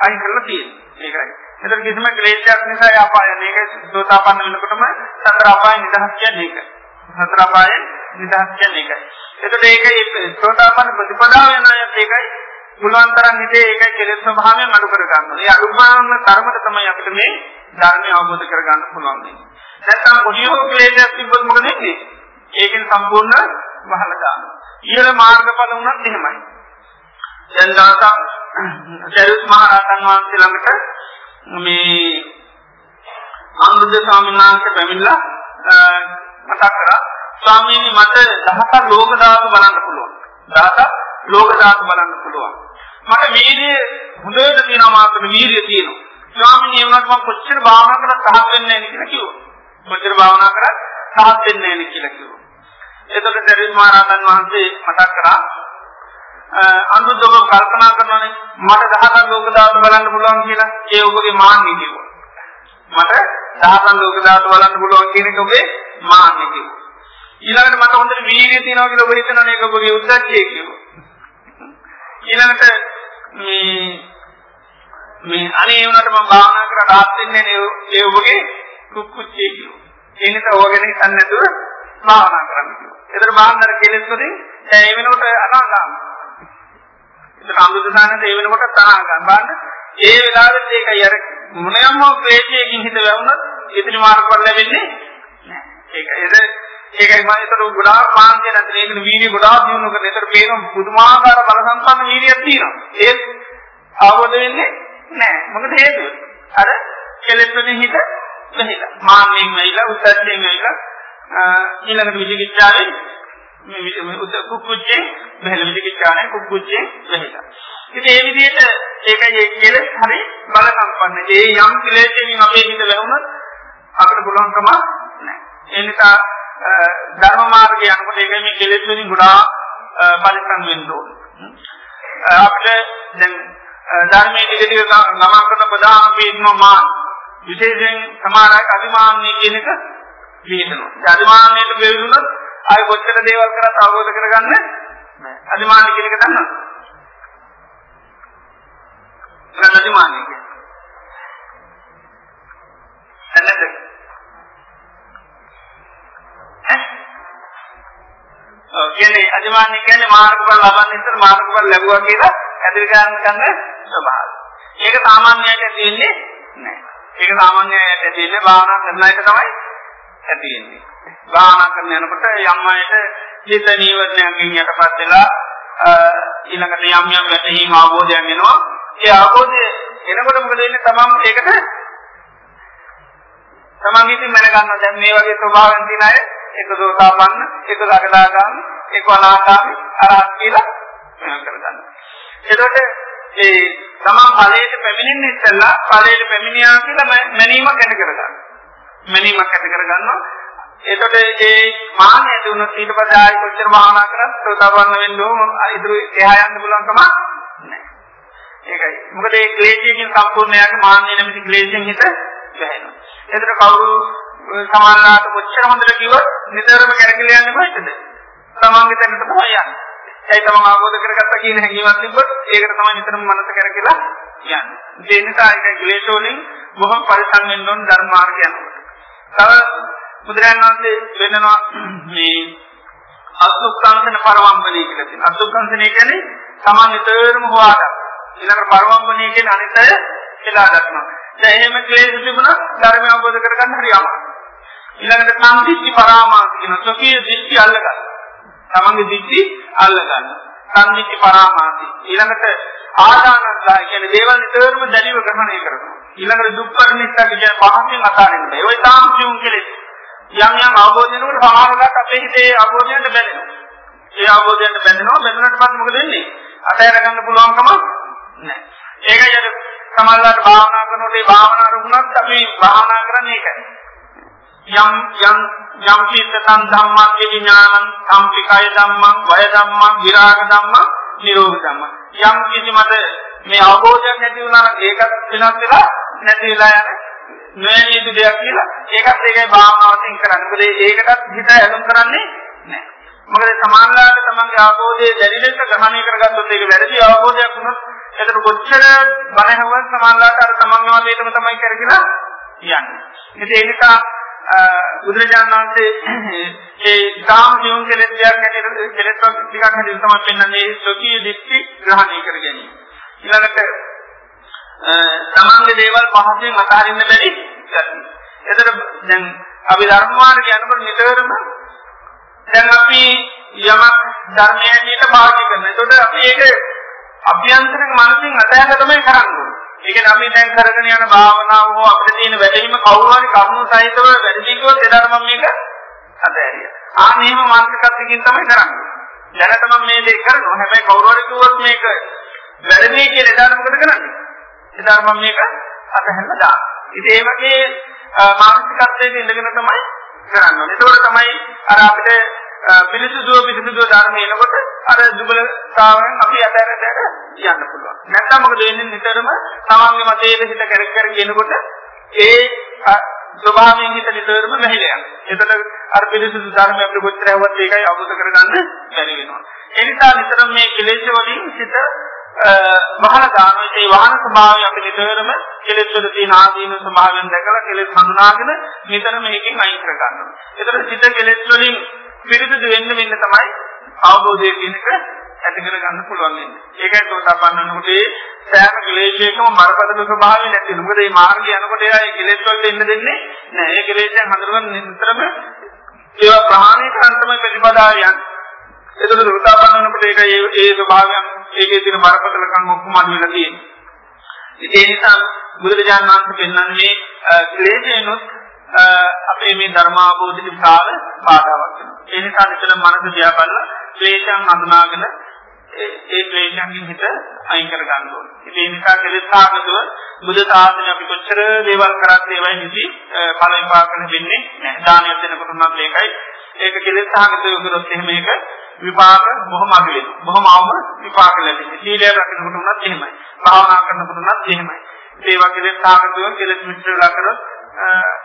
අයින් කරලා තියෙනවා. ඒකයි. එතන කිසිම ක්ලේශයක් නිසා එයා අපාය මේක සෝතාපන්න වෙනකොටම සතර අපාය නිදහස් කියන්නේ ඒක. සතර අපාය නිදහස් කියන්නේ ඒකයි. එතකොට ඒකයි සෝතාපන්න ප්‍රතිපදාව වෙන අයත් ඒකයි පුළුවන් තරම් හිතේ ඒකයි කෙලෙස් ස්වභාවයෙන් අඩු කර ගන්න. ඒ අඩු කරන තරමට තමයි අපිට මේ ධර්මය අවබෝධ කර ගන්න පුළුවන් වෙන්නේ. නැත්නම් පොඩියෝ ක්ලේශයක් තිබ්බොත් මොකද වෙන්නේ? ඒකෙන් සම්පූර්ණ වහල දානවා. ඊළ මාර්ගඵල වුණත් එහෙමයි. දැන් දවසක් සරියුත් මහ රහතන් වහන්සේ ළඟට මේ අනුරුද්ධ ස්වාමීන් වහන්සේ පැමිණලා මතක් කරා ස්වාමීනි මට දහසක් ලෝක ධාතු බලන්න පුළුවන්. දහසක් ලෝක ධාතු බලන්න පුළුවන්. මට වීර්යය හොඳට තියෙනවා මාකට වීර්යය තියෙනවා. ස්වාමීනි ඒ වුණාට මම කොච්චර භාවනා කරලා සහත් වෙන්නේ නැහැ කියලා කිව්වා. කොච්චර භාවනා කරත් සහත් වෙන්නේ නැහැ කියලා කිව්වා. එතකොට දරිත් මහරහතන් වහන්සේ මතක් කරා අනුදුම කල්පනා කරනවානේ මට දහසක් ලෝක ධාතු බලන්න පුළුවන් කියලා ඒ ඔබගේ මාන්නේ කිව්වා. මට දහසක් ලෝක ධාතු බලන්න පුළුවන් කියන එක ඔබේ මාන්නේ කිව්වා. ඊළඟට මට හොඳට වීර්යය තියෙනවා කියලා ඔබ හිතනවනේ ඒක ඔබගේ උද්දච්චය කිව්වා. ඊළඟට මේ මේ අනේ වුණාට මම භාවනා කරලා rahat වෙන්නේ නේ ඒ ඔබගේ කුක්කුච්චේ කිව්වා. ඒ නිසා ඔයගෙන හිතන්නේ නැතුව භාවනා කරන්න කිව්වා. ඒතර භාවනාර කෙලෙස් වලින් දැන් ඒ වෙනකොට අනාගාමී. ඒතර අනුදුසානද ඒ වෙනකොට තනාගාම. බලන්න ඒ වෙලාවෙත් ඒකයි අර මොනියම් හෝ ක්ලේශයකින් හිත වැවුනොත් ඉතිරි මාර්ගවල ලැබෙන්නේ නැහැ. ඒක ඒකයි මම ඒතර ගොඩාක් මාන්තිය නැත්නම් ඒකන වීර්ය ගොඩාක් දිනු කරන. ඒතර පේන පුදුමාකාර බල සම්පන්න වීර්යයක් තියෙනවා. ඒ අවබෝධ වෙන්නේ නෑ. මොකද හේතුව? අර කෙලෙස් වලින් හිත වෙහිලා. මාන්නෙන් වෙහිලා, උද්දච්චයෙන් වෙහිලා, ඊළඟට විචිකිච්ඡාවෙන් මේ උද්ද කුක්කුච්චේ වෙහිලා විචිකිච්ඡාවෙන් කුක්කුච්චේ වෙහිලා. ඉතින් ඒ විදිහට ඒකයි ඒ කෙලෙස් හරි බල සම්පන්න. ඒ යම් කෙලෙස්කින් අපේ හිත වැහුනොත් අපිට පුළුවන්කම නෑ. ඒ නිසා ධර්ම මාර්ගය යනකොට ඒක මේ කෙලෙස් වලින් ගොඩාක් පරිස්සම් වෙන්න ඕනේ. අපිට දැන් ධර්මයේ ටික ටික ගමන් කරන ප්‍රධාන පින්ම මා විශේෂයෙන් සමාරයි අභිමානී කියන එක පිළිදෙනවා. ඒ අභිමානයට බෙරුණොත් ආයි කොච්චර දේවල් කරත් අවබෝධ කරගන්න නැහැ. අභිමානී කියන එක දන්නවද? මොකක්ද අභිමානී කියන්නේ? එන්නද? ඔව් කියන්නේ අධිමාන්‍ය කියන්නේ මාර්ගඵල ලබන්න ඉස්සර මාර්ගඵල ලැබුවා කියලා ඇදලි ගන්න ගන්න ස්වභාවය. ඒක සාමාන්‍යයට තියෙන්නේ නැහැ. ඒක සාමාන්‍යයට තියෙන්නේ භාවනා කරන එක තමයි ඇතිවෙන්නේ. භාවනා කරන යනකොට යම් අයට හිත නීවරණයන්ගෙන් යටපත් වෙලා ඊළඟට යම් යම් වැටහීම් ආවෝදයන් එනවා. ඒ ආවෝදය එනකොට මොකද වෙන්නේ? තමන් ඒකට තමන් ඉතින් මන ගන්නවා දැන් මේ වගේ ස්වභාවයන් තියෙන අය එක සෝතාපන්න, එක සකදාගාමි, එක අනාගාමි අරහත් කියලා වෙන කරගන්නවා. එතකොට ඒ තමන් ඵලයට පැමිණෙන්න ඉස්සෙල්ලා ඵලයට පැමිණියා කියලා මැනීමක් ඇති කරගන්නවා. මැනීමක් ඇති කරගන්නවා. එතකොට ඒ මාන්නය දුන්නොත් ඊට පස්සේ ආයෙ කොච්චර භාවනා කරත් සෝතාපන්න වෙන්න ඕම ඉදිරි එහා යන්න පුළුවන් කම නැහැ. ඒකයි. මොකද ඒ ක්ලේශයෙන් සම්පූර්ණ යාගේ මාන්නය නැමැති ක්ලේශයෙන් හිත වැහෙනවා. එතකොට කවුරු සමානලාට කොච්චර හොඳට කිව්වොත් නිතරම කරකිල යන්නේ කොහෙද? තමන්ගේ තැනට තමයි යන්නේ. ඒයි තමන් අවබෝධ කරගත්තා කියන හැඟීමක් තිබ්බොත් ඒකට තමයි නිතරම මනස කරකිලා යන්නේ. ඒ නිසා ඒක ක්ලේශ වලින් බොහොම පරිසම් වෙන්න ඕන ධර්ම මාර්ගය යනකොට. තව බුදුරජාණන් වහන්සේ වෙන්නනවා මේ අසුක්ඛංශන පරමම්බනේ කියලා තියෙනවා. අසුක්ඛංශනේ කියන්නේ Taman නිතරම හොයාගන්න. ඊළඟට පරමම්බණය කියන අනිත් අය එලා දක්නවා. දැන් එහෙම ක්ලේශ තිබුණා ධර්මය අවබෝධ කරගන්න හරි අමාරුයි. ඊළඟට සම්දිස්ති පරාමාස කියන සොකී දිස්ති අල්ලගන්න. තමන්ගේ දිස්ති අල්ලගන්න. සම්දිස්ති පරාමාසි. ඊළඟට ආදානලා කියන්නේ දේවල් නිතරම දැඩිව ග්‍රහණය කරනවා. ඊළඟට දුක්ඛර්ණිස්සක කියන පහකින් අතාරින්න බෑ. ඔය තාම කියුම් කෙලෙස්. යම් යම් අවබෝධ වෙනකොට සමහරවිට අපේ හිතේ අවබෝධයට බැඳෙනවා. ඒ අවබෝධයට බැඳෙනවා බැඳුනට පස්සේ මොකද වෙන්නේ? අතහැර ගන්න පුළුවන්කම නැහැ. ඒකයි අද සමහරවිට භාවනා කරනකොට ඒ භාවනා රුණත් අපි භාවනා කරන්නේ ඒකයි. යම් යම් යම් චිත්තං ධම්මං විඥානං සම්පිකය ධම්මං වය ධම්මං විරාග ධම්මං නිරෝධ ධම්මං යම් කිසි මත මේ අවබෝධයක් නැති වුණා නම් ඒකත් වෙනස් වෙලා නැති වෙලා යන නොයනීතු දෙයක් කියලා ඒකත් ඒකයි භාවනාවෙන් කරන්නේ. මොකද ඒකටත් හිත ඇලුම් කරන්නේ නැහැ. මොකද සමානලාට තමන්ගේ අවබෝධය දැඩි ලෙස ග්‍රහණය කරගත්තොත් ඒක වැරදි අවබෝධයක් වුණොත් එතකොට කොච්චර බණහවත් සමානලාට අර තමන්ගේ මතයටම තමයි කරගෙන යන්නේ. ඉතින් ඒ නිසා බුදුරජාණන් වහන්සේ ඒ ධාම දියුම් කෙලෙස් දෙයක් හැටියට කෙලෙස් ටිකක් හැටියට තමයි පෙන්වන්නේ සෝකී දික්ටි ග්‍රහණය කර ගැනීම. ඊළඟට තමන්ගේ දේවල් පහසෙන් අතහරින්න බැරි ගතිය. එතකොට දැන් අපි ධර්ම මාර්ගය යනකොට නිතරම දැන් අපි යමක් ධර්මයන්ට භාවිත කරනවා. එතකොට අපි ඒක අභ්‍යන්තරික මනසින් අතහැරලා තමයි කරන්නේ. ඒ කියන්නේ අපි දැන් කරගෙන යන භාවනාව හෝ අපිට තියෙන වැඩිම කවුරු හරි කරුණු සහිතව වැඩි කිව්වොත් එදාට මම මේක අතහැරියා. ආ මෙහෙම මානසිකත්වකින් තමයි කරන්නේ. දැනට මම මේ දේ කරනවා. හැබැයි කවුරු හරි කිව්වොත් මේක වැඩි කියලා එදාට මොකද කරන්නේ? එදාට මම මේක අතහැරලා දානවා. ඉතින් ඒ වගේ මානසිකත්වයක ඉඳගෙන තමයි කරන්නේ. ඒකෝට තමයි අර අපිට පිළිසුදුව පිළිසුදුව ධර්ම එනකොට අර දුබලතාවයෙන් අපි අතහැරලා යන්න පුළුවන්. නැත්නම් මොකද වෙන්නේ නිතරම තමන්ගේ මතයේ හිත කර කර කියනකොට ඒ ස්වභාවයෙන් හිත නිතරම වැහිලා යනවා. එතකොට අර පිළිසුදු ධර්ම අපිට කොච්චර හවත් ඒකයි අවබෝධ කරගන්න බැරි වෙනවා. ඒ නිසා නිතරම මේ කෙලෙස් වලින් හිත වහන දානවා. ඒ වහන ස්වභාවය අපි නිතරම කෙලෙස් වල තියෙන ආදීන ස්වභාවයෙන් දැකලා කෙලෙස් හඳුනාගෙන නිතරම මේකෙන් අයින් කර ගන්නවා. එතකොට සිත කෙලෙස් වලින් පිරිසිදු වෙන්න වෙන්න තමයි අවබෝධය කියන එක ඇති කර ගන්න පුළුවන් වෙන්නේ. ඒකයි සෝතාපන්න වෙනකොට ඒ සෑම ක්ලේශයකම මරපතල ස්වභාවය නැති වෙනවා. මොකද මේ මාර්ගය යනකොට එයා ඒ කෙලෙස් වලට එන්න දෙන්නේ නැහැ. ඒ කෙලෙස්යන් හඳුනගන්න නිතරම ඒවා ප්‍රහාණය කරන්න තමයි ප්‍රතිපදාව යන්නේ. එතකොට සෝතාපන්න වෙනකොට ඒක ඒ ඒ ස්වභාවයන් ඒකේ තියෙන මරපතලකම් ඔක්කොම අඩු වෙලා තියෙනවා. ඒ නිසා බුදුරජාණන් වහන්සේ පෙන්වන්නේ ක්ලේශයනොත් අපේ මේ ධර්මාභෝධික විශාල බාධාවක් වෙනවා. ඒ නිසා නිතර මනස දිහා බලලා ක්ලේශයන් හඳුනාගෙන ඒ ක්ලේශයන්ගෙන් හිත අයින් කර ගන්න ඕනේ. ඒ නිසා කෙලෙසාගතව බුදු සාසනය අපි කොච්චර දේවල් කරත් ඒවයි නිසි ඵල විපාකන වෙන්නේ නැහැ. දානය දෙනකොට උනත් ඒකයි. ඒක කෙලෙසාගතව කරොත් එහෙම ඒක විපාක බොහොම අඩු වෙනවා. බොහොම අවම විපාක ලැබෙනවා. සීලය රකින්නකොට උනත් එහෙමයි. භාවනා කරනකොට උනත් එහෙමයි. ඒ වගේ සාගතව කෙලෙස් මිශ්‍ර වෙලා කරොත්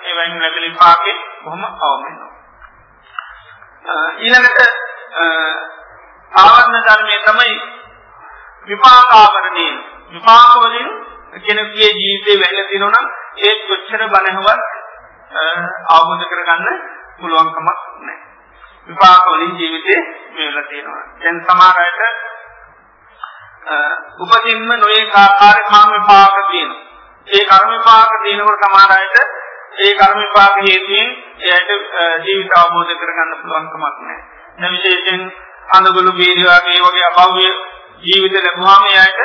ඒ වයින් ලැබෙන විපාකේ බොහොම අවම වෙනවා. ඊළඟට ආවරණ ධර්මයේ තමයි විපාක ආවරණය. විපාක වලින් කෙනෙකුගේ ජීවිතේ වැළලා තියෙනවා නම් ඒ කොච්චර බණහවත් අවබෝධ කරගන්න පුළුවන්කමක් නැහැ. විපාක වලින් ජීවිතේ මෙවලා තියෙනවා. දැන් සමහර අයට උපදින්ම නොයේ ආකාර කාම විපාක තියෙනවා. ඒ කර්ම විපාක තියෙනකොට සමහර අයට ඒ කර්ම විපාක හේතුයෙන් එයාට ජීවිත අවබෝධ කරගන්න පුළුවන් කමක් නැහැ. දැන් විශේෂයෙන් අඳගොළු බීරි වගේ වගේ අභව්‍ය ජීවිත ලැබුවාම එයාට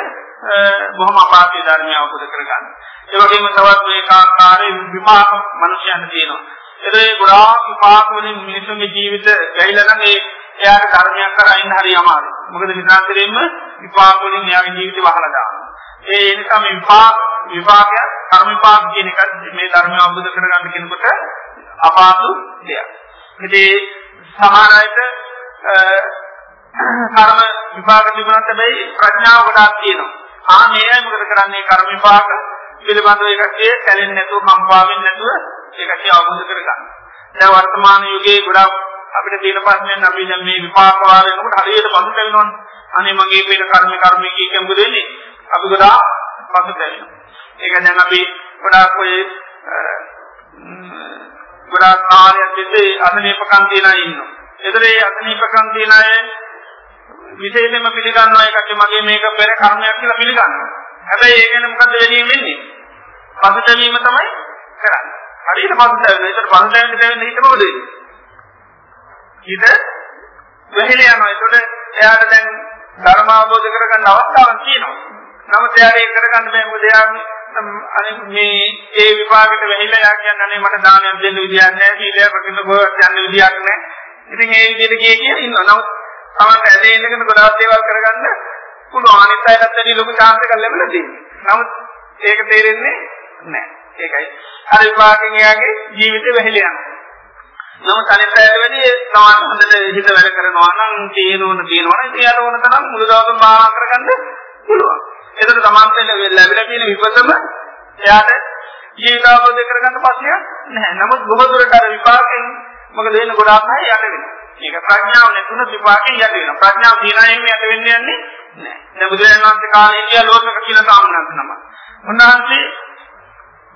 බොහොම අපාර්ථී ධර්මය අවබෝධ කරගන්න. ඒ වගේම තවත් ඒකාකාරී විපාක මිනිසයන්ට තියෙනවා. ඒ ගොඩාක් විපාක වලින් මිනිසුන්ගේ ජීවිත ගැහිලා නම් ඒ එයාට ධර්මයක් කරයින් හරි අමාරුයි. මොකද විනාශයෙන්ම විපාක වලින් එයාගේ ජීවිතය වහලා දානවා. ඒ නිසා මේ විපාක විපාකය කර්ම විපාක කියන එක මේ ධර්මය අවබෝධ කරගන්න කෙනෙකුට අපහසු දෙයක්. ඉතින් සමහර අයට කර්ම විපාක තිබුණත් හැබැයි ප්‍රඥාව ගොඩාක් තියෙනවා. ආ මේ අය මොකද කරන්නේ කර්ම විපාක පිළිබඳව එකකේ කැලෙන්නේ නැතුව කම්පා වෙන්නේ නැතුව ඒකේ අවබෝධ කරගන්න. දැන් වර්තමාන යුගයේ ගොඩාක් අපිට තියෙන ප්‍රශ්නයෙන් අපි දැන් මේ විපාක වාර වෙනකොට හරියට පසුතැවෙනවනේ. අනේ මගේ පිට කර්ම කර්ම කීකම් දෙන්නේ. අපි ගොඩාක් පසුතැවෙනවා. ඒක දැන් අපි ගොඩාක් ඔය ගොඩාක් කාර්යයක් දෙද්දී අසනීපකම් තියන අය ඉන්නවා. ඒතර ඒ අසනීපකම් තියන අය විශේෂයෙන්ම පිළිගන්නවා ඒකට මගේ මේක පෙර කර්මයක් කියලා පිළිගන්නවා. හැබැයි ඒ ගැන මොකද්ද වෙන්නේ වෙන්නේ? පසුතැවීම තමයි කරන්නේ. හරියට පසුතැවෙන. ඒකට පසුතැවෙන්න දෙවෙන්න හිත මොකද වෙන්නේ? හිත වෙහෙල යනවා. ඒකට එයාට දැන් ධර්ම අවබෝධ කරගන්න අවස්ථාවක් තියෙනවා. නමුත් එයාට ඒක කරගන්න බෑ මොකද එයා අනේ මේ ඒ විභාගෙට වෙහිලා යා කියන්නේ අනේ මට දානයක් දෙන්න විදියක් නැහැ සීලය රකින්න කොහෙවත් යන්න විදියක් නැහැ. ඉතින් ඒ විදිහට ගියේ කියලා ඉන්නවා. නමුත් තමන්ට ඇදේ ඉඳගෙන ගොඩාක් දේවල් කරගන්න පුළුවන්. අනිත් අයටත් වැඩි ලොකු chance එකක් ලැබෙලා තියෙනවා. නමුත් ඒක තේරෙන්නේ නැහැ. ඒකයි. අර විභාගයෙන් එයාගේ ජීවිතේ වෙහිලා යනවා. නමුත් අනිත් අයට වැඩි සමාන හොඳට හිත වැඩ කරනවා නම් තියෙනවන තියෙනවනේ ඉතින් යාට ඕන තරම් මුළු දවසම භාවනා කරගන්න පුළුවන්. ඒකට තමන්ට ලැබිලා තියෙන විපතම එයාට ජීවිත අවබෝධ කරගන්න ප්‍රශ්නයක් නැහැ. නමුත් බොහෝ දුරට අර විපාකෙන් මොකද වෙන්නේ ගොඩාක් අය යට වෙනවා. මේක ප්‍රඥාව නැතුන විපාකෙන් යට වෙනවා. ප්‍රඥාව දිනයින් යට වෙන්නේ යන්නේ නැහැ. දැන් බුදුරජාණන් වහන්සේ කාලේ ඉන්දියා ලෝකක කියලා සාමනක් නම. උන්වහන්සේ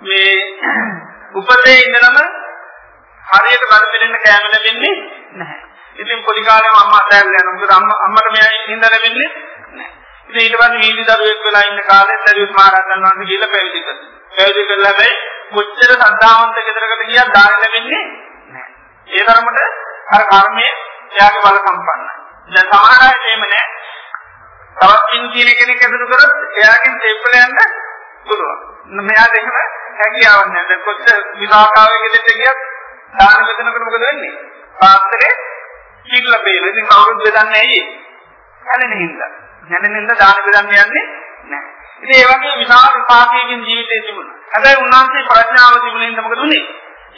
මේ උපතේ ඉඳලම හරියට බඩ පිරෙන්න කෑම ලැබෙන්නේ නැහැ. ඉතින් පොඩි කාලේම අම්මා අතෑරලා යනවා. මොකද අම්මා අම්මට මෙයා ඉඳ ලැබෙන්නේ නැහැ. ඉතින් ඊට පස්සේ වීදි දරුවෙක් වෙලා ඉන්න කාලේ දරුවෙක් මහරහතන් වහන්සේ කියලා පැවිදි කළා. පැවිදි කළා හැබැයි කොච්චර සද්ධාවන්ත ගෙදරකට ගියත් දාන ලැබෙන්නේ නැහැ. ඒ තරමට අර කර්මයේ එයාගේ බල සම්පන්නයි. දැන් සමහර අය එහෙම නැහැ. තවත් කින් කියන කෙනෙක් ඇසුරු කරොත් එයාගෙන් තේපල යන්න පුළුවන්. මෙයාට එහෙම හැකියාවක් නැහැ. දැන් කොච්චර විවාහකාවේ ගෙදරට ගියත් දාන බෙදනකොට මොකද වෙන්නේ? පාත්‍රේ කිල්ල බේල. ඉතින් කවුරුත් බෙදන්නේ ඇයි? හැලෙන හින්දා. හැලෙන හින්දා දාන බෙදන්න යන්නේ නැහැ. ඉතින් ඒ වගේ විශාල විපාකයකින් ජීවිතේ තිබුණා. හැබැයි උන්වහන්සේ ප්‍රඥාව තිබුණින්ද මොකද උනේ?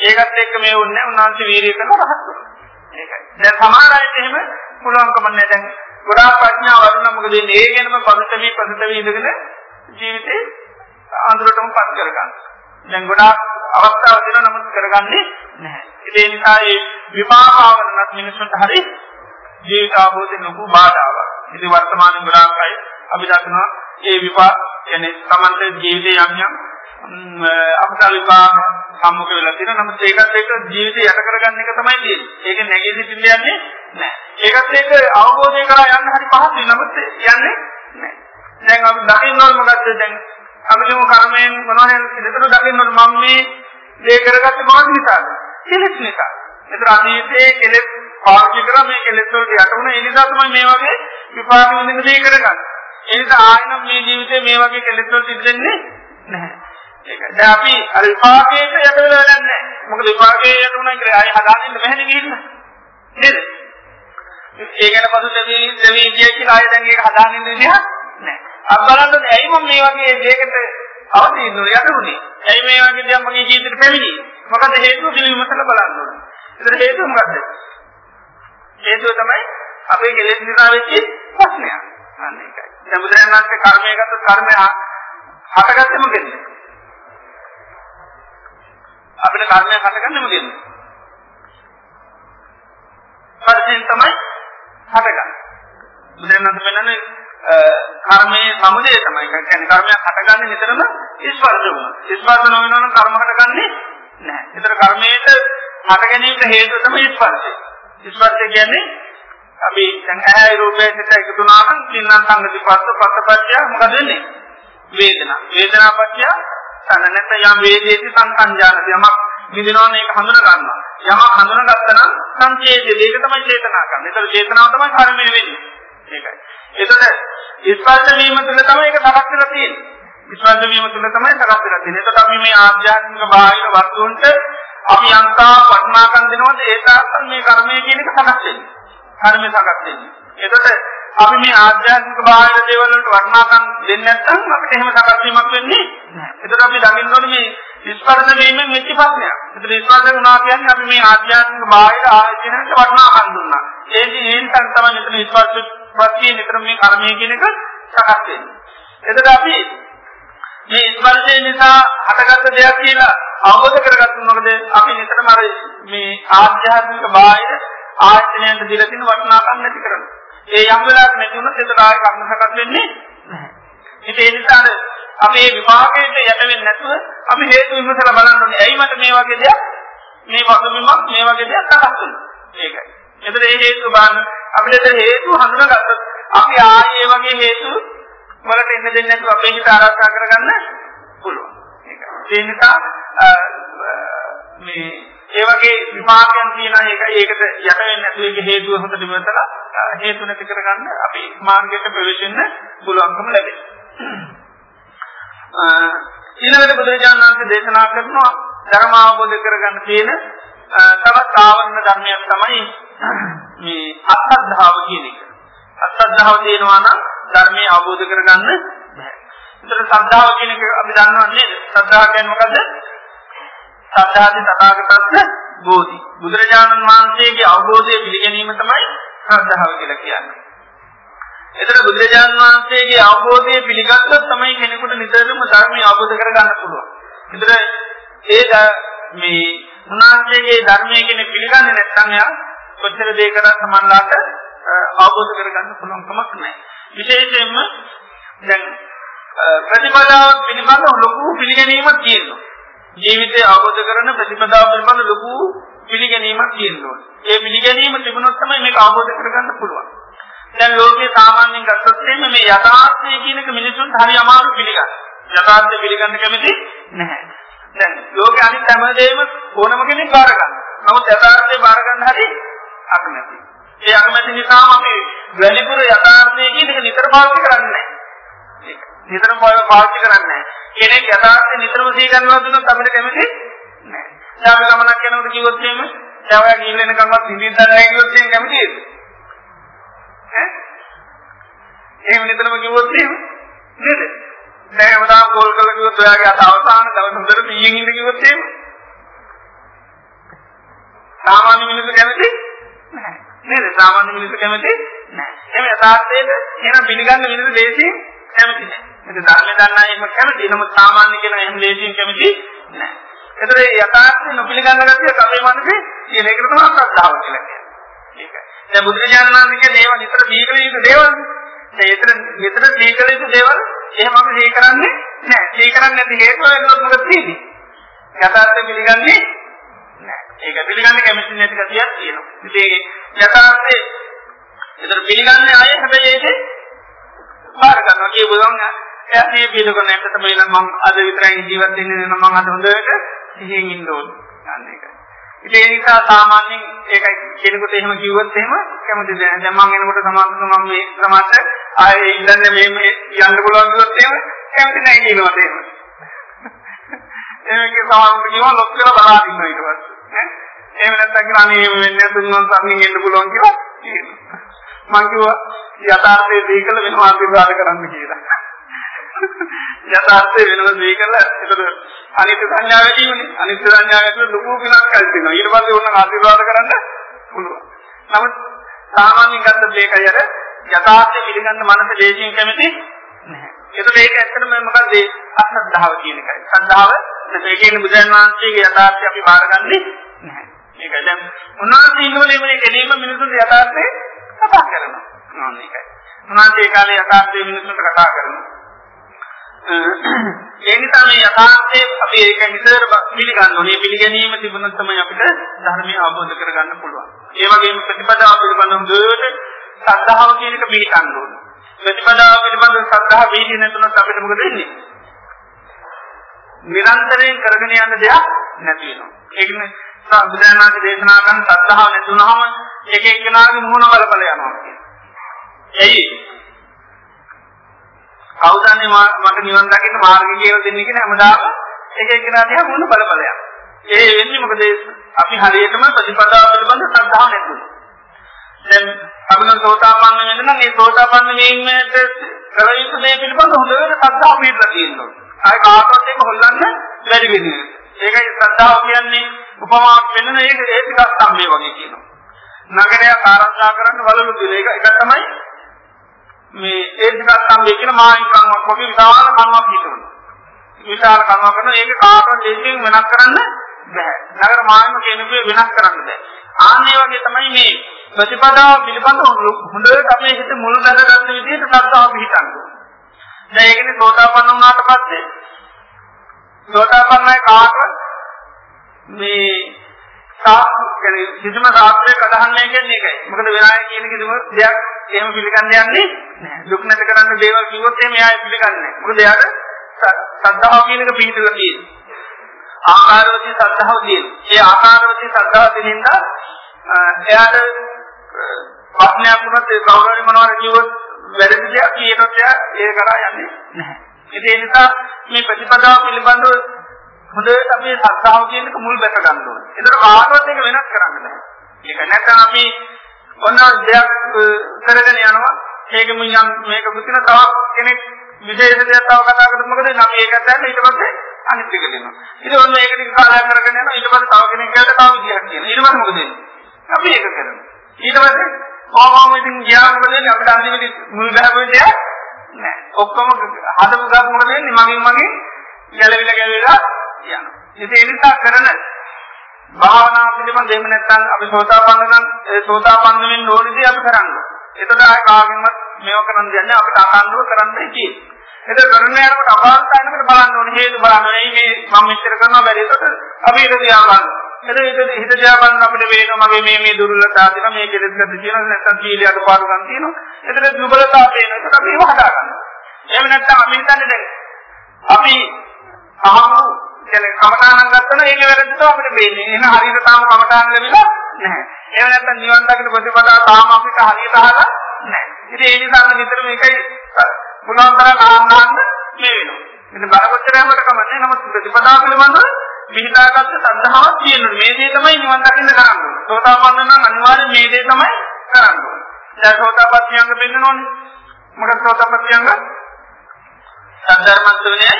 ඒකත් එක්ක මේ වුණේ උන්වහන්සේ වීරිය කරන රහත් වුණා. ඒකයි. දැන් සමහර අයට එහෙම පුළුවන්කම නැහැ. දැන් ගොඩාක් ප්‍රඥාව වරුණ මොකද වෙන්නේ? ඒ ගැනම පසුතවි පසුතවි ඉඳගෙන ජීවිතේ අඳුරටම පත් කරගන්න. දැන් ගොඩාක් අවස්ථාව දෙනවා නමුත් කරගන්නේ නැහැ. ඒ නිසා මේ විපාකාවරණත් මිනිස්සුන්ට හරි ජීවිත අවබෝධයෙන් ලොකු බාධාවක්. ඉතින් වර්තමාන ගොඩාක් අය අපි දකිනවා ඒ විපාක කියන්නේ සමන්ත ජීවිතේ යම් යම් අපතල් විපාක සම්මුඛ වෙලා තියෙනවා. නමුත් ඒකත් එක්ක ජීවිතය යට කරගන්න එක තමයි තියෙන්නේ. ඒක නැගී සිටින්න යන්නේ නැහැ. ඒකත් එක්ක අවබෝධය කරා යන්න හරි පහසුයි. නමුත් යන්නේ නැහැ. දැන් අපි දකින්න ඕන මොකද්ද දැන් අපිටම කර්මයෙන් මොනවද විතර දකින්න ඕන මම මේ දේ කරගත්තේ මොකද නිසාද? කෙලෙස් නිසා. ඒතර අතීතයේ කෙලෙස් පාවිච්චි කරා මේ කෙලෙස් වලට යට වුණා. ඒ නිසා තමයි මේ වගේ විපාක විඳින දේ කරගන්නේ. ඒ නිසා ආයෙත් මේ ජීවිතේ මේ වගේ කෙලෙස් වලට ඉඳෙන්නේ නැහැ. ඒකයි. දැන් අපි අර විපාකයට යට වෙලා නැහැ. මොකද විපාකයේ යට වුණා කියලා ආයෙ හදාගන්න බැහැනේ ගිහින්. නේද? ඒ ගැන පසු දෙවි දෙවි කිය කියලා ආයෙ දැන් ඒක හදාගන්න දෙන්නේ නැහැ. අත් බලන්න ඇයි මම මේ වගේ දෙයකට අවදීන යටුනේ? ඇයි මේ වගේ දෙයක් මගේ ජීවිතේට පැමිණි? මොකද හේතුව පිළිවිමසලා බලන්න ඕනේ. ඒතර හේතුව මොකද්ද? හේතුව තමයි අපේ කෙලෙස් නිසා වෙච්ච ප්‍රශ්නයක්. අන්න ඒකයි. දැන් බුදුරජාණන් වහන්සේ කර්මය ගත්ත කර්මය හටගත්තේ මොකෙන්ද? අපිට කර්මයක් හටගන්නේ මොකෙන්ද? පරිසෙන් තමයි හටගන්නේ. බුදුරජාණන් වහන්සේ කර්මයේ සමුදය තමයි. ඒ කියන්නේ කර්මයක් හටගන්නේ නිතරම ස්පර්ශ වුණා. ස්පර්ශ නොවෙනවනම් කර්ම හටගන්නේ නැහැ. ඒතර කර්මයට හට ගැනීමට හේතුව තමයි ස්පර්ශය. ස්පර්ශය කියන්නේ අපි දැන් ඇහැ රූපය සිත එකතු වුණා නම් තින්නම් සංගති පස්ස පස්සපච්චය මොකද වෙන්නේ? වේදනා. වේදනාපච්චය සනනත යම් වේදේති සංසංජානති යමක් විඳිනවා මේක හඳුන ගන්නවා. යමක් හඳුනගත්තා නම් සංචේතය ඒක තමයි චේතනා කරන්නේ. ඒතර චේතනාව තමයි කර්මය වෙන්නේ. ඒකයි. එතකොට ස්පර්ශ වීම තුළ තමයි ඒක සකස් වෙලා තියෙන්නේ. ස්පර්ශ වීම තුළ තමයි සකස් වෙලා තියෙන්නේ. එතකොට අපි මේ ආධ්‍යාත්මික බාහිර වස්තුන්ට අපි යන්තා වටිනාකම් දෙනවද ඒ තාක්කල් මේ කර්මය කියන එක සකස් වෙන්නේ. කර්මය සකස් වෙන්නේ. එතකොට අපි මේ ආධ්‍යාත්මික බාහිර දේවල් වලට වටිනාකම් දෙන්නේ නැත්නම් අපිට එහෙම සකස් වීමක් වෙන්නේ නැහැ. එතකොට අපි දකින්න ඕනේ මේ ස්පර්ශ වීමෙන් වෙච්ච ප්‍රශ්නයක්. එතකොට ස්පර්ශ වුණා කියන්නේ අපි මේ ආධ්‍යාත්මික බාහිර ආයතනයට වටිනාකම් දුන්නා. ඒ කියන්නේ තමයි මෙතන ස්පර්ශ ප්‍රත්‍යය නිතර මේ කර්මය කියන එක සකස් වෙන්නේ. එතකොට අපි මේ ස්පර්ශය නිසා හටගත්ත දෙයක් කියලා අවබෝධ කරගත්තොත් මොකද අපි නිතරම අර මේ ආධ්‍යාත්මික බාහිර ආයතනයන්ට දීලා තියෙන වටිනාකම් නැති කරනවා. ඒ යම් වෙලාවක නැති වුණොත් ඒක ආයෙ කර්ම සකස් වෙන්නේ නැහැ. ඒ නිසා අපි මේ විපාකයට යට වෙන්නේ නැතුව අපි හේතු විමසලා බලන්න ඕනේ. ඇයි මට මේ වගේ දෙයක් මේ වගකීමක් මේ වගේ දෙයක් සකස් වෙන්නේ? ඒකයි. එතකොට මේ හේතු බලන්න අපිට හේතු හඳුනාගත්තොත් අපි ආයේ වගේ හේතු වලට එන්න දෙන්නේ නැතුව අපේ හිත ආරක්ෂා කරගන්න පුළුවන්. ඒක. ඒ නිසා මේ ඒ වගේ විපාකයන් තියෙනවා ඒක ඒකට යට වෙන්නේ නැතුව ඒක හේතුව හොඳට මෙතන හේතු නැති කරගන්න අපි මාර්ගයට ප්‍රවේශ වෙන්න පුළුවන්කම ලැබෙනවා. ඊළඟට බුදුරජාණන් වහන්සේ දේශනා කරනවා ධර්ම අවබෝධ කරගන්න තියෙන තවත් ආවරණ ධර්මයක් තමයි මේ අත්ද්ධාව කියන එක. අත්ද්ධාව තියෙනවා නම් ධර්මයේ අවබෝධ කරගන්න බෑ. ඒතර ශ්‍රද්ධාව කියන එක අපි දන්නවා නේද? ශ්‍රද්ධාව කියන්නේ මොකද්ද? සත්‍යාදි තථාගතස්ස බෝධි. බුදුරජාණන් වහන්සේගේ අවබෝධය පිළිගැනීම තමයි ශ්‍රද්ධාව කියලා කියන්නේ. එතන බුදුරජාණන් වහන්සේගේ අවබෝධය පිළිගත්තොත් තමයි කෙනෙකුට නිතරම ධර්මය අවබෝධ කරගන්න පුළුවන්. ඒතර ඒ මේ උන්වහන්සේගේ ධර්මයේ කෙනෙක් පිළිගන්නේ නැත්නම් එයා කොච්චර දේ කරත් සමන්ලාට අවබෝධ කරගන්න පුළුවන් කමක් නැහැ. විශේෂයෙන්ම දැන් ප්‍රතිපදාව පිළිබඳව ලොකු පිළිගැනීමක් තියෙනවා. ජීවිතය අවබෝධ කරන ප්‍රතිපදාව පිළිබඳ ලොකු පිළිගැනීමක් තියෙනවා. ඒ පිළිගැනීම තිබුණොත් තමයි මේක අවබෝධ කරගන්න පුළුවන්. දැන් ලෝකේ සාමාන්‍යයෙන් ගත්තොත් මේ යථාර්ථය කියන එක මිනිසුන්ට හරි අමාරු පිළිගන්න. යථාර්ථය පිළිගන්න කැමති නැහැ. දැන් ලෝකේ අනිත් හැමදේම ඕනම කෙනෙක් බාර ගන්නවා. නමුත් යථාර්ථය බාර ගන්න හරි අකමැති. ඒ අකමැති නිසාම අපි වැලිපුර යථාර්ථය කියන එක නිතර පාවිච්චි කරන්නේ නැහැ. නිතරම පාවිච්චි කරන්නේ නැහැ. කෙනෙක් යථාර්ථය නිතරම සිහි කරනවා දුන්නොත් අපිට කැමති නැහැ. දැන් අපි ගමනක් යනකොට කිව්වොත් එහෙම දැන් ඔයා ගිහින් එනකම්වත් හිඳින්න නැහැ කිව්වොත් එහෙම කැමතිද? ඈ? එහෙම නිතරම කිව්වොත් එහෙම නේද? දැන් හැමදාම කෝල් කරලා කිව්වොත් ඔයාගේ අත අවසාන දවස් හොඳට පීයෙන් ඉන්න කිව්වොත් එහෙම සාමාන්‍ය මිනිස්සු කැමති නැහැ. නේද? සාමාන්‍ය මිනිස්සු කැමති නැහැ. එහෙම යථාර්ථයේද එහෙනම් පිළිගන්න මිනිස්සු දේශයෙන් කැමති නැහැ. ඒක ධර්ම දන්නා එහෙම කැමති. නමුත් සාමාන්‍ය කෙනා එහෙම දේශයෙන් කැමති නැහැ. ඒතර ඒ යථාර්ථය නොපිළිගන්න ගැතිය තමයි මනසේ කියන එකට තමයි ශ්‍රද්ධාව කියලා කියන්නේ. ඒකයි. දැන් බුදුරජාණන් වහන්සේගේ දේව නිතර දීකල යුතු දේවල්. දැන් ඒතර නිතර දීකල යුතු දේවල් එහෙම අපි දී කරන්නේ නැහැ. දී කරන්නේ නැති හේතුව වෙනකොට මොකද තියෙන්නේ? යථාර්ථය පිළිගන්නේ ඒක පිළිගන්න කැමති නැති ගතියක් තියෙනවා. ඉතින් යථාර්ථයේ ඒතර පිළිගන්නේ ආයේ හැබැයි ඒක බාර ගන්නවා කියපු ගමන් එයා මේ පිළිගන්න නැත්නම් තමයි මම අද විතරයි ජීවත් වෙන්නේ නම් මම අද හොඳට සිහියෙන් ඉන්න ඕනේ. අන්න ඒකයි. ඉතින් ඒ නිසා සාමාන්‍යයෙන් ඒකයි කෙනෙකුට එහෙම කිව්වොත් එහෙම කැමතිද නැහැ. දැන් මම එනකොට සමාජයට මම මේ සමාජයට ආයේ ඉඳන්නේ මේ මේ යන්න පුළුවන් කිව්වොත් එහෙම කැමති නැහැ කියනවා එහෙම. ඒකේ සමාජයට කියව ලොක් කරලා බලා ඉන්නවා ඊට පස්සේ. එහෙම නැත්නම් කියලා අනේ එහෙම වෙන්නේ නැතුන් මං සම්මින් එන්න පුළුවන් කියලා කියනවා. මං කිව්වා යථාර්ථයේ දීකල වෙනම ආශිර්වාද කරන්න කියලා. යථාර්ථයේ වෙනම දීකල ඒතර අනිත්‍ය සංඥා වැඩි වෙන්නේ. අනිත්‍ය සංඥා ඇතුළේ ලොකු විනාශ කල් තියෙනවා. ඊට පස්සේ ඕන ආශිර්වාද කරන්න පුළුවන්. නමුත් සාමාන්‍යයෙන් ගත්ත මේකයි අර යථාර්ථය පිළිගන්න මනස දේශයෙන් කැමති නැහැ. ඒතර මේක ඇත්තටම මොකද අශ්‍රද්ධාව කියන එකයි. ශ්‍රද්ධාව ඒ කියන්නේ බුදුන් වහන්සේගේ යථාර්ථය අපි බාරගන්නේ නැහැ. මේකයි දැන් උන්වහන්සේ ඉන්නෝනේ මේ කෙලීම මිනිසුන්ට යථාර්ථය කතා කරනවා. නෝන එකයි. උන්වහන්සේ කාලේ යථාර්ථය මිනිසුන්ට කතා කරනවා. ඒ නිසා මේ යථාර්ථය අපි ඒක නිතර පිළිගන්න ඕනේ. පිළිගැනීම තිබුණොත් තමයි අපිට ධර්මය අවබෝධ කරගන්න පුළුවන්. ඒ වගේම ප්‍රතිපදාව පිළිබඳව දුරට සද්ධාව කියන එක පිළිගන්න ඕනේ. ප්‍රතිපදාව පිළිබඳව සද්ධාව පිළිගන්නේ නැතුනොත් අපිට මොකද වෙන්නේ? නිරන්තරයෙන් කරගෙන යන දෙයක් නැති වෙනවා. ඒ කියන්නේ බුදුරජාණන්ගේ දේශනා කරන සත්‍තාව නැතුනහම එක එක්කෙනාගේ මුහුණ බල බල යනවා කියන්නේ. එයි කවුදන්නේ මට නිවන් දකින්න මාර්ගය කියලා දෙන්නේ කියන හැමදාම එක එක්කෙනා දිහා මුහුණ බල බල යනවා. ඒ වෙන්නේ මොකද අපි හරියටම ප්‍රතිපදාව පිළිබඳ ශ්‍රද්ධාව නැතුණා. දැන් අපිට සෝතාපන්න වෙන්න නම් ඒ සෝතාපන්න වීමට කර යුතු දේ පිළිබඳ හොඳට ශ්‍රද්ධාව පිළිබඳ තියෙනවා. ආයි කාටවත් ඒක හොල්ලන්න බැරි වෙන්නේ. ඒකයි ශ්‍රද්ධාව කියන්නේ උපමාවක් වෙන්න ඒක ඒ ටිකක් සම්මේ වගේ කියනවා. නගරය ආරක්ෂා කරන්න වලලු දෙන එක එක තමයි මේ ඒ ටිකක් සම්මේ කියන මායින් කම්මක් වගේ විශාල කම්මක් හිතනවා. විශාල කම්මක් කරන ඒක කාටවත් දෙයෙන් වෙනස් කරන්න බෑ. නගර මායිම කෙනෙකුගේ වෙනස් කරන්න බෑ. ආන්නේ වගේ තමයි මේ ප්‍රතිපදාව පිළිබඳ හොඳට අපේ හිත මුල් බැඳගත්ත විදිහට ශ්‍රද්ධාව පිහිටන්නේ. දැන් ඒකනේ සෝතාපන්න වුණාට පස්සේ සෝතාපන්නයි කාටවත් මේ සාස්ත්‍ර කියන්නේ කිසිම සාස්ත්‍රයක අදහන්නේ කියන්නේ ඒකයි. මොකද විනාය කියන කිසිම දෙයක් එහෙම පිළිගන්න යන්නේ නැහැ. දුක් නැති කරන්න දේවල් කිව්වොත් එහෙම එයා පිළිගන්නේ නැහැ. මොකද එයාට සද්ධාව කියන එක පිළිතුරලා තියෙනවා. ආකාරවතී සද්ධාව තියෙනවා. ඒ ආකාරවතී සද්ධාව දෙනින්ද එයාට ප්‍රශ්නයක් වුණත් ඒ කවුරු හරි මොනවාරි කිව්වොත් වැරදි දෙයක් කියනොත් එයා ඒ කරා යන්නේ නැහැ. ඒ නිසා මේ ප්‍රතිපදාව පිළිබඳව හොඳට අපි සත්‍තාව කියන එක මුල් බැස ගන්න ඕනේ. ඒතර කාටවත් ඒක වෙනස් කරන්න බෑ. ඒක නැත්නම් අපි ඔන්න දෙයක් කරගෙන යනවා. ඒකම යම් මේක පුතින තව කෙනෙක් විශේෂ දෙයක් තව කතා කරද්දී මොකද අපි ඒක දැන්න ඊට පස්සේ අනිත් එක දෙනවා. ඊට පස්සේ මේක ටික කාලයක් කරගෙන යනවා. ඊට පස්සේ තව කෙනෙක් කියලාට තව විදියක් කියනවා. ඊට පස්සේ මොකද වෙන්නේ? අපි ඒක කරනවා. ඊට පස්සේ කොහොමම ඉතින් ගියාම මොකද වෙන්නේ? අපිට අන්තිමට මුල් ගහපු දෙයක් නෑ. ඔක්කොම හදපු ගාක් මොකද වෙන්නේ? මගෙන් මගෙන් ගැලවිලා ගැලවිලා යනවා. ඉතින් ඒ නිසා කරන භාවනා පිළිබඳ දෙන්න නැත්නම් අපි සෝතාපන්න නම් ඒ සෝතාපන්න වෙන්න ඕනේදී අපි කරන්නේ. එතකොට ආය කාගෙන්වත් මේව කරන්න දෙන්නේ අපිට අකණ්ඩව කරන්නයි තියෙන්නේ. ඒක කරන්න යනකොට අපාන්තයන්කට බලන්න ඕනේ හේතු බලන්න ඕනේ මේ මම මෙච්චර කරනවා බැරි. එතකොට අපි ඊට දිහා බලන්න. එතකොට හිත දිහා බලන අපිට වෙනවා මගේ මේ මේ දුර්වලතා තියෙනවා මේ කෙලෙස් ගැට තියෙනවා නැත්නම් සීලයට පාඩුකම් තියෙනවා. එතකොට දුබලතාව පේනවා. ඒකට අපි ඒව හදා ගන්නවා. එහෙම නැත්නම් අපි හිතන්නේ දැන් අපි අහමු කියන්නේ කමඨානම් ගත්තම ඒක වැරදිද අපිට පේන්නේ. එහෙනම් හරියට තාම කමඨාන ලැබිලා නැහැ. එහෙම නැත්නම් නිවන් දකින්න ප්‍රතිපදාව තාම අපිට හරියට අහලා නැහැ. ඉතින් ඒ නිසා අපි නිතර මේකයි පුළුවන් තරම් ආන්න මේ වෙනවා. ඉතින් බලකොච්චරයකට කමන්නේ නමුත් ප්‍රතිපදාව පිළිබඳව විහිදාගත්ත සද්ධාවක් තියෙනවා. මේ දේ තමයි නිවන් දකින්න කරන්නේ. සෝතාපන්න නම් අනිවාර්යෙන් මේ දේ තමයි කරන්නේ. දැන් සෝතාපට්ඨියංග පෙන්නනෝනේ. මොකද සෝතාපට්ඨියංග සද්ධර්මත්වනේ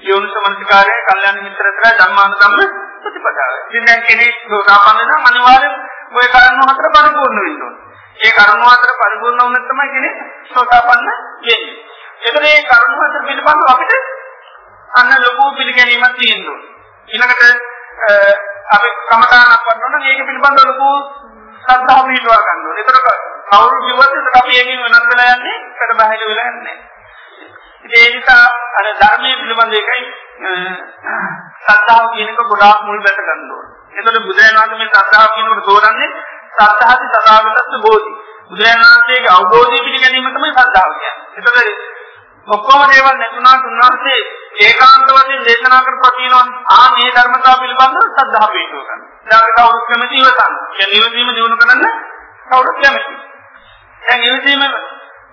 යෝනිසමනසිකාරය, කල්යාණ මිත්‍රත්වය, ධම්මානුගම්ම ප්‍රතිපදාව. ඉතින් දැන් කෙනෙක් සෝතාපන්න නම් අනිවාර්යෙන් ওই කරුණු හතර පරිපූර්ණ වෙන්න ඕනේ. ඒ කරුණු හතර පරිපූර්ණ වුණොත් තමයි කෙනෙක් සෝතාපන්න වෙන්නේ. එතකොට මේ කරුණු හතර පිළිබඳව අපිට අන්න ලොකු පිළිගැනීමක් තියෙනවා. ඊළඟට අපි කමඨානක් වඩනවා නම් ඒක පිළිබඳව ලොකු ශ්‍රද්ධාව පිටවා ගන්න ඕනේ. ඒතර කවුරු කිව්වත් ඒක අපි ඒකෙන් වෙනස් වෙලා යන්නේ, පෙර බහිල වෙලා යන්නේ. ඉතින් ඒ නිසා අර ධර්මයේ පිළිබඳ එකයි ශ්‍රද්ධාව කියන එක ගොඩාක් මුල් බැස ගන්න ඕනේ. එතකොට බුදුරජාණන් වහන්සේ මේ ශ්‍රද්ධාව කියනකොට තෝරන්නේ සත්‍යහති සදාගතස්ස බෝධි. බුදුරජාණන් වහන්සේගේ අවබෝධය පිළිගැනීම තමයි ශ්‍රද්ධාව කියන්නේ. එතකොට ඔක්කොම දේවල් නැතුණාට උන්වහන්සේ ඒකාන්ත වශයෙන් දේශනා කරපුවා කියනවනේ ආ මේ ධර්මතාව පිළිබඳව ශ්‍රද්ධාව පිටව ගන්න. දැන් අපි කවුරුත් කැමති ඉවසන්න. කියන්නේ ඉවසීම දිනු කරන්න කවුරුත් කැමති. දැන් ඉවසීම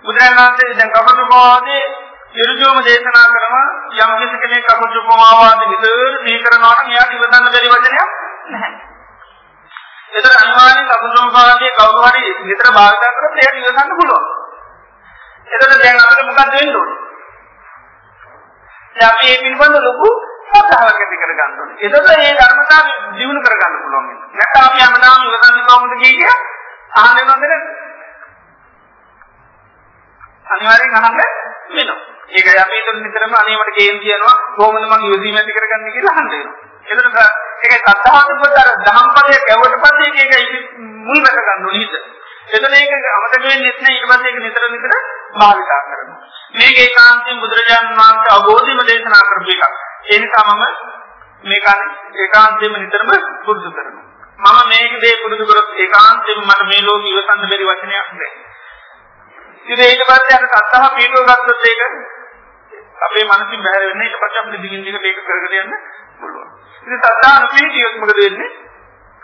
බුදුරජාණන් වහන්සේ දැන් කපටුපවාදේ ඉරුජෝම දේශනා කරනවා යම් කෙනෙක් කපටුපවාද විතර මේ කරනවා නම් එයාට ඉවසන්න බැරි වචනයක් නැහැ. ඒතර අනිවාර්යෙන් කපටුපවාදයේ කවුරු හරි විතර භාවිත කරොත් එයාට ඉවසන්න පුළුවන්. එතකොට දැන් අපිට මොකක්ද වෙන්න ඕනේ? දැන් අපි මේ පිළිබඳ ලොකු ශ්‍රද්ධාවක් ඇති කර ගන්න ඕනේ. එතකොට මේ ධර්මතාවය දිනු කර ගන්න පුළුවන්. නැත්නම් අපි හැමදාම ඉවසන්නේ කොහොමද කිය අහන්නේ නැද්ද? අනිවාර්යෙන් අහන්න වෙනවා. ඒකයි අපි හිතන නිතරම අනේ මට කේන් කියනවා කොහොමද මම යොදීම ඇති කරගන්නේ කියලා අහන්න වෙනවා. එතකොට ඒකයි සත්‍යාවට පොතර දහම්පදයේ කැවට පස්සේ ඒක මුල් වැට ගන්න ඕනේ හිත. එතන ඒක අමතක වෙන්නේ නැහැ ඊට පස්සේ ඒක නිතර නිතර භාවිත කරනවා. මේක ඒකාන්තයෙන් බුදුරජාණන් වහන්සේ අවබෝධයම දේශනා කරපු එකක්. ඒ නිසා මම මේක ඒකාන්තයෙන්ම නිතරම පුරුදු කරනවා. මම මේක දේ පුරුදු කරොත් ඒකාන්තයෙන්ම මට මේ ලෝකෙ ඉවසන්න බැරි වචනයක් නෑ. ඉතින් ඊට පස්සේ අර සත්‍තහ පීඩුව ගත්තොත් ඒක අපේ මනසින් බැහැර වෙන්නේ ඊට පස්සේ අපිට දිගින් දිගට ඒක කරගෙන යන්න පුළුවන්. ඉතින් සත්‍තහ නොපීඩියොත් මොකද වෙන්නේ?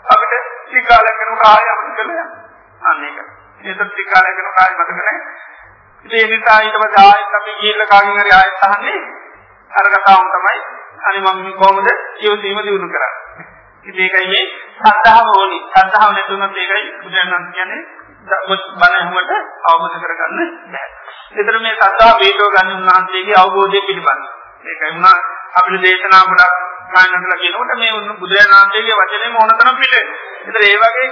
අපිට ටිකාලයක් කරනකොට ආයෙ අපිට කරලා අන්න ඒක. ඒක ටිකාලයක් කරනකොට ආයෙ මතක නැහැ. ඉතින් ඒ නිසා ඊට පස්සේ ආයෙත් අපි ගිහිල්ලා කාගෙන් හරි ආයෙත් අහන්නේ අර කතාවම තමයි අනේ මම කොහොමද ජීවිතේම දිනු කරන්නේ. ඉතින් ඒකයි මේ සද්ධාව ඕනි. සද්ධාව නැතුනොත් ඒකයි බුදුරජාණන් කියන්නේ බණ ඇහුවට අවබෝධ කරගන්න බැහැ. ඒතර මේ සද්ධා වේදෝ ගන්න උන්වහන්සේගේ අවබෝධය පිළිබඳ. ඒකයි උනා අපිට දේශනා ගොඩක් ගන්නකලා කියනකොට මේ බුදුරජාණන් වහන්සේගේ වචනේම ඕනතරම් පිට. ඒතර ඒ වගේ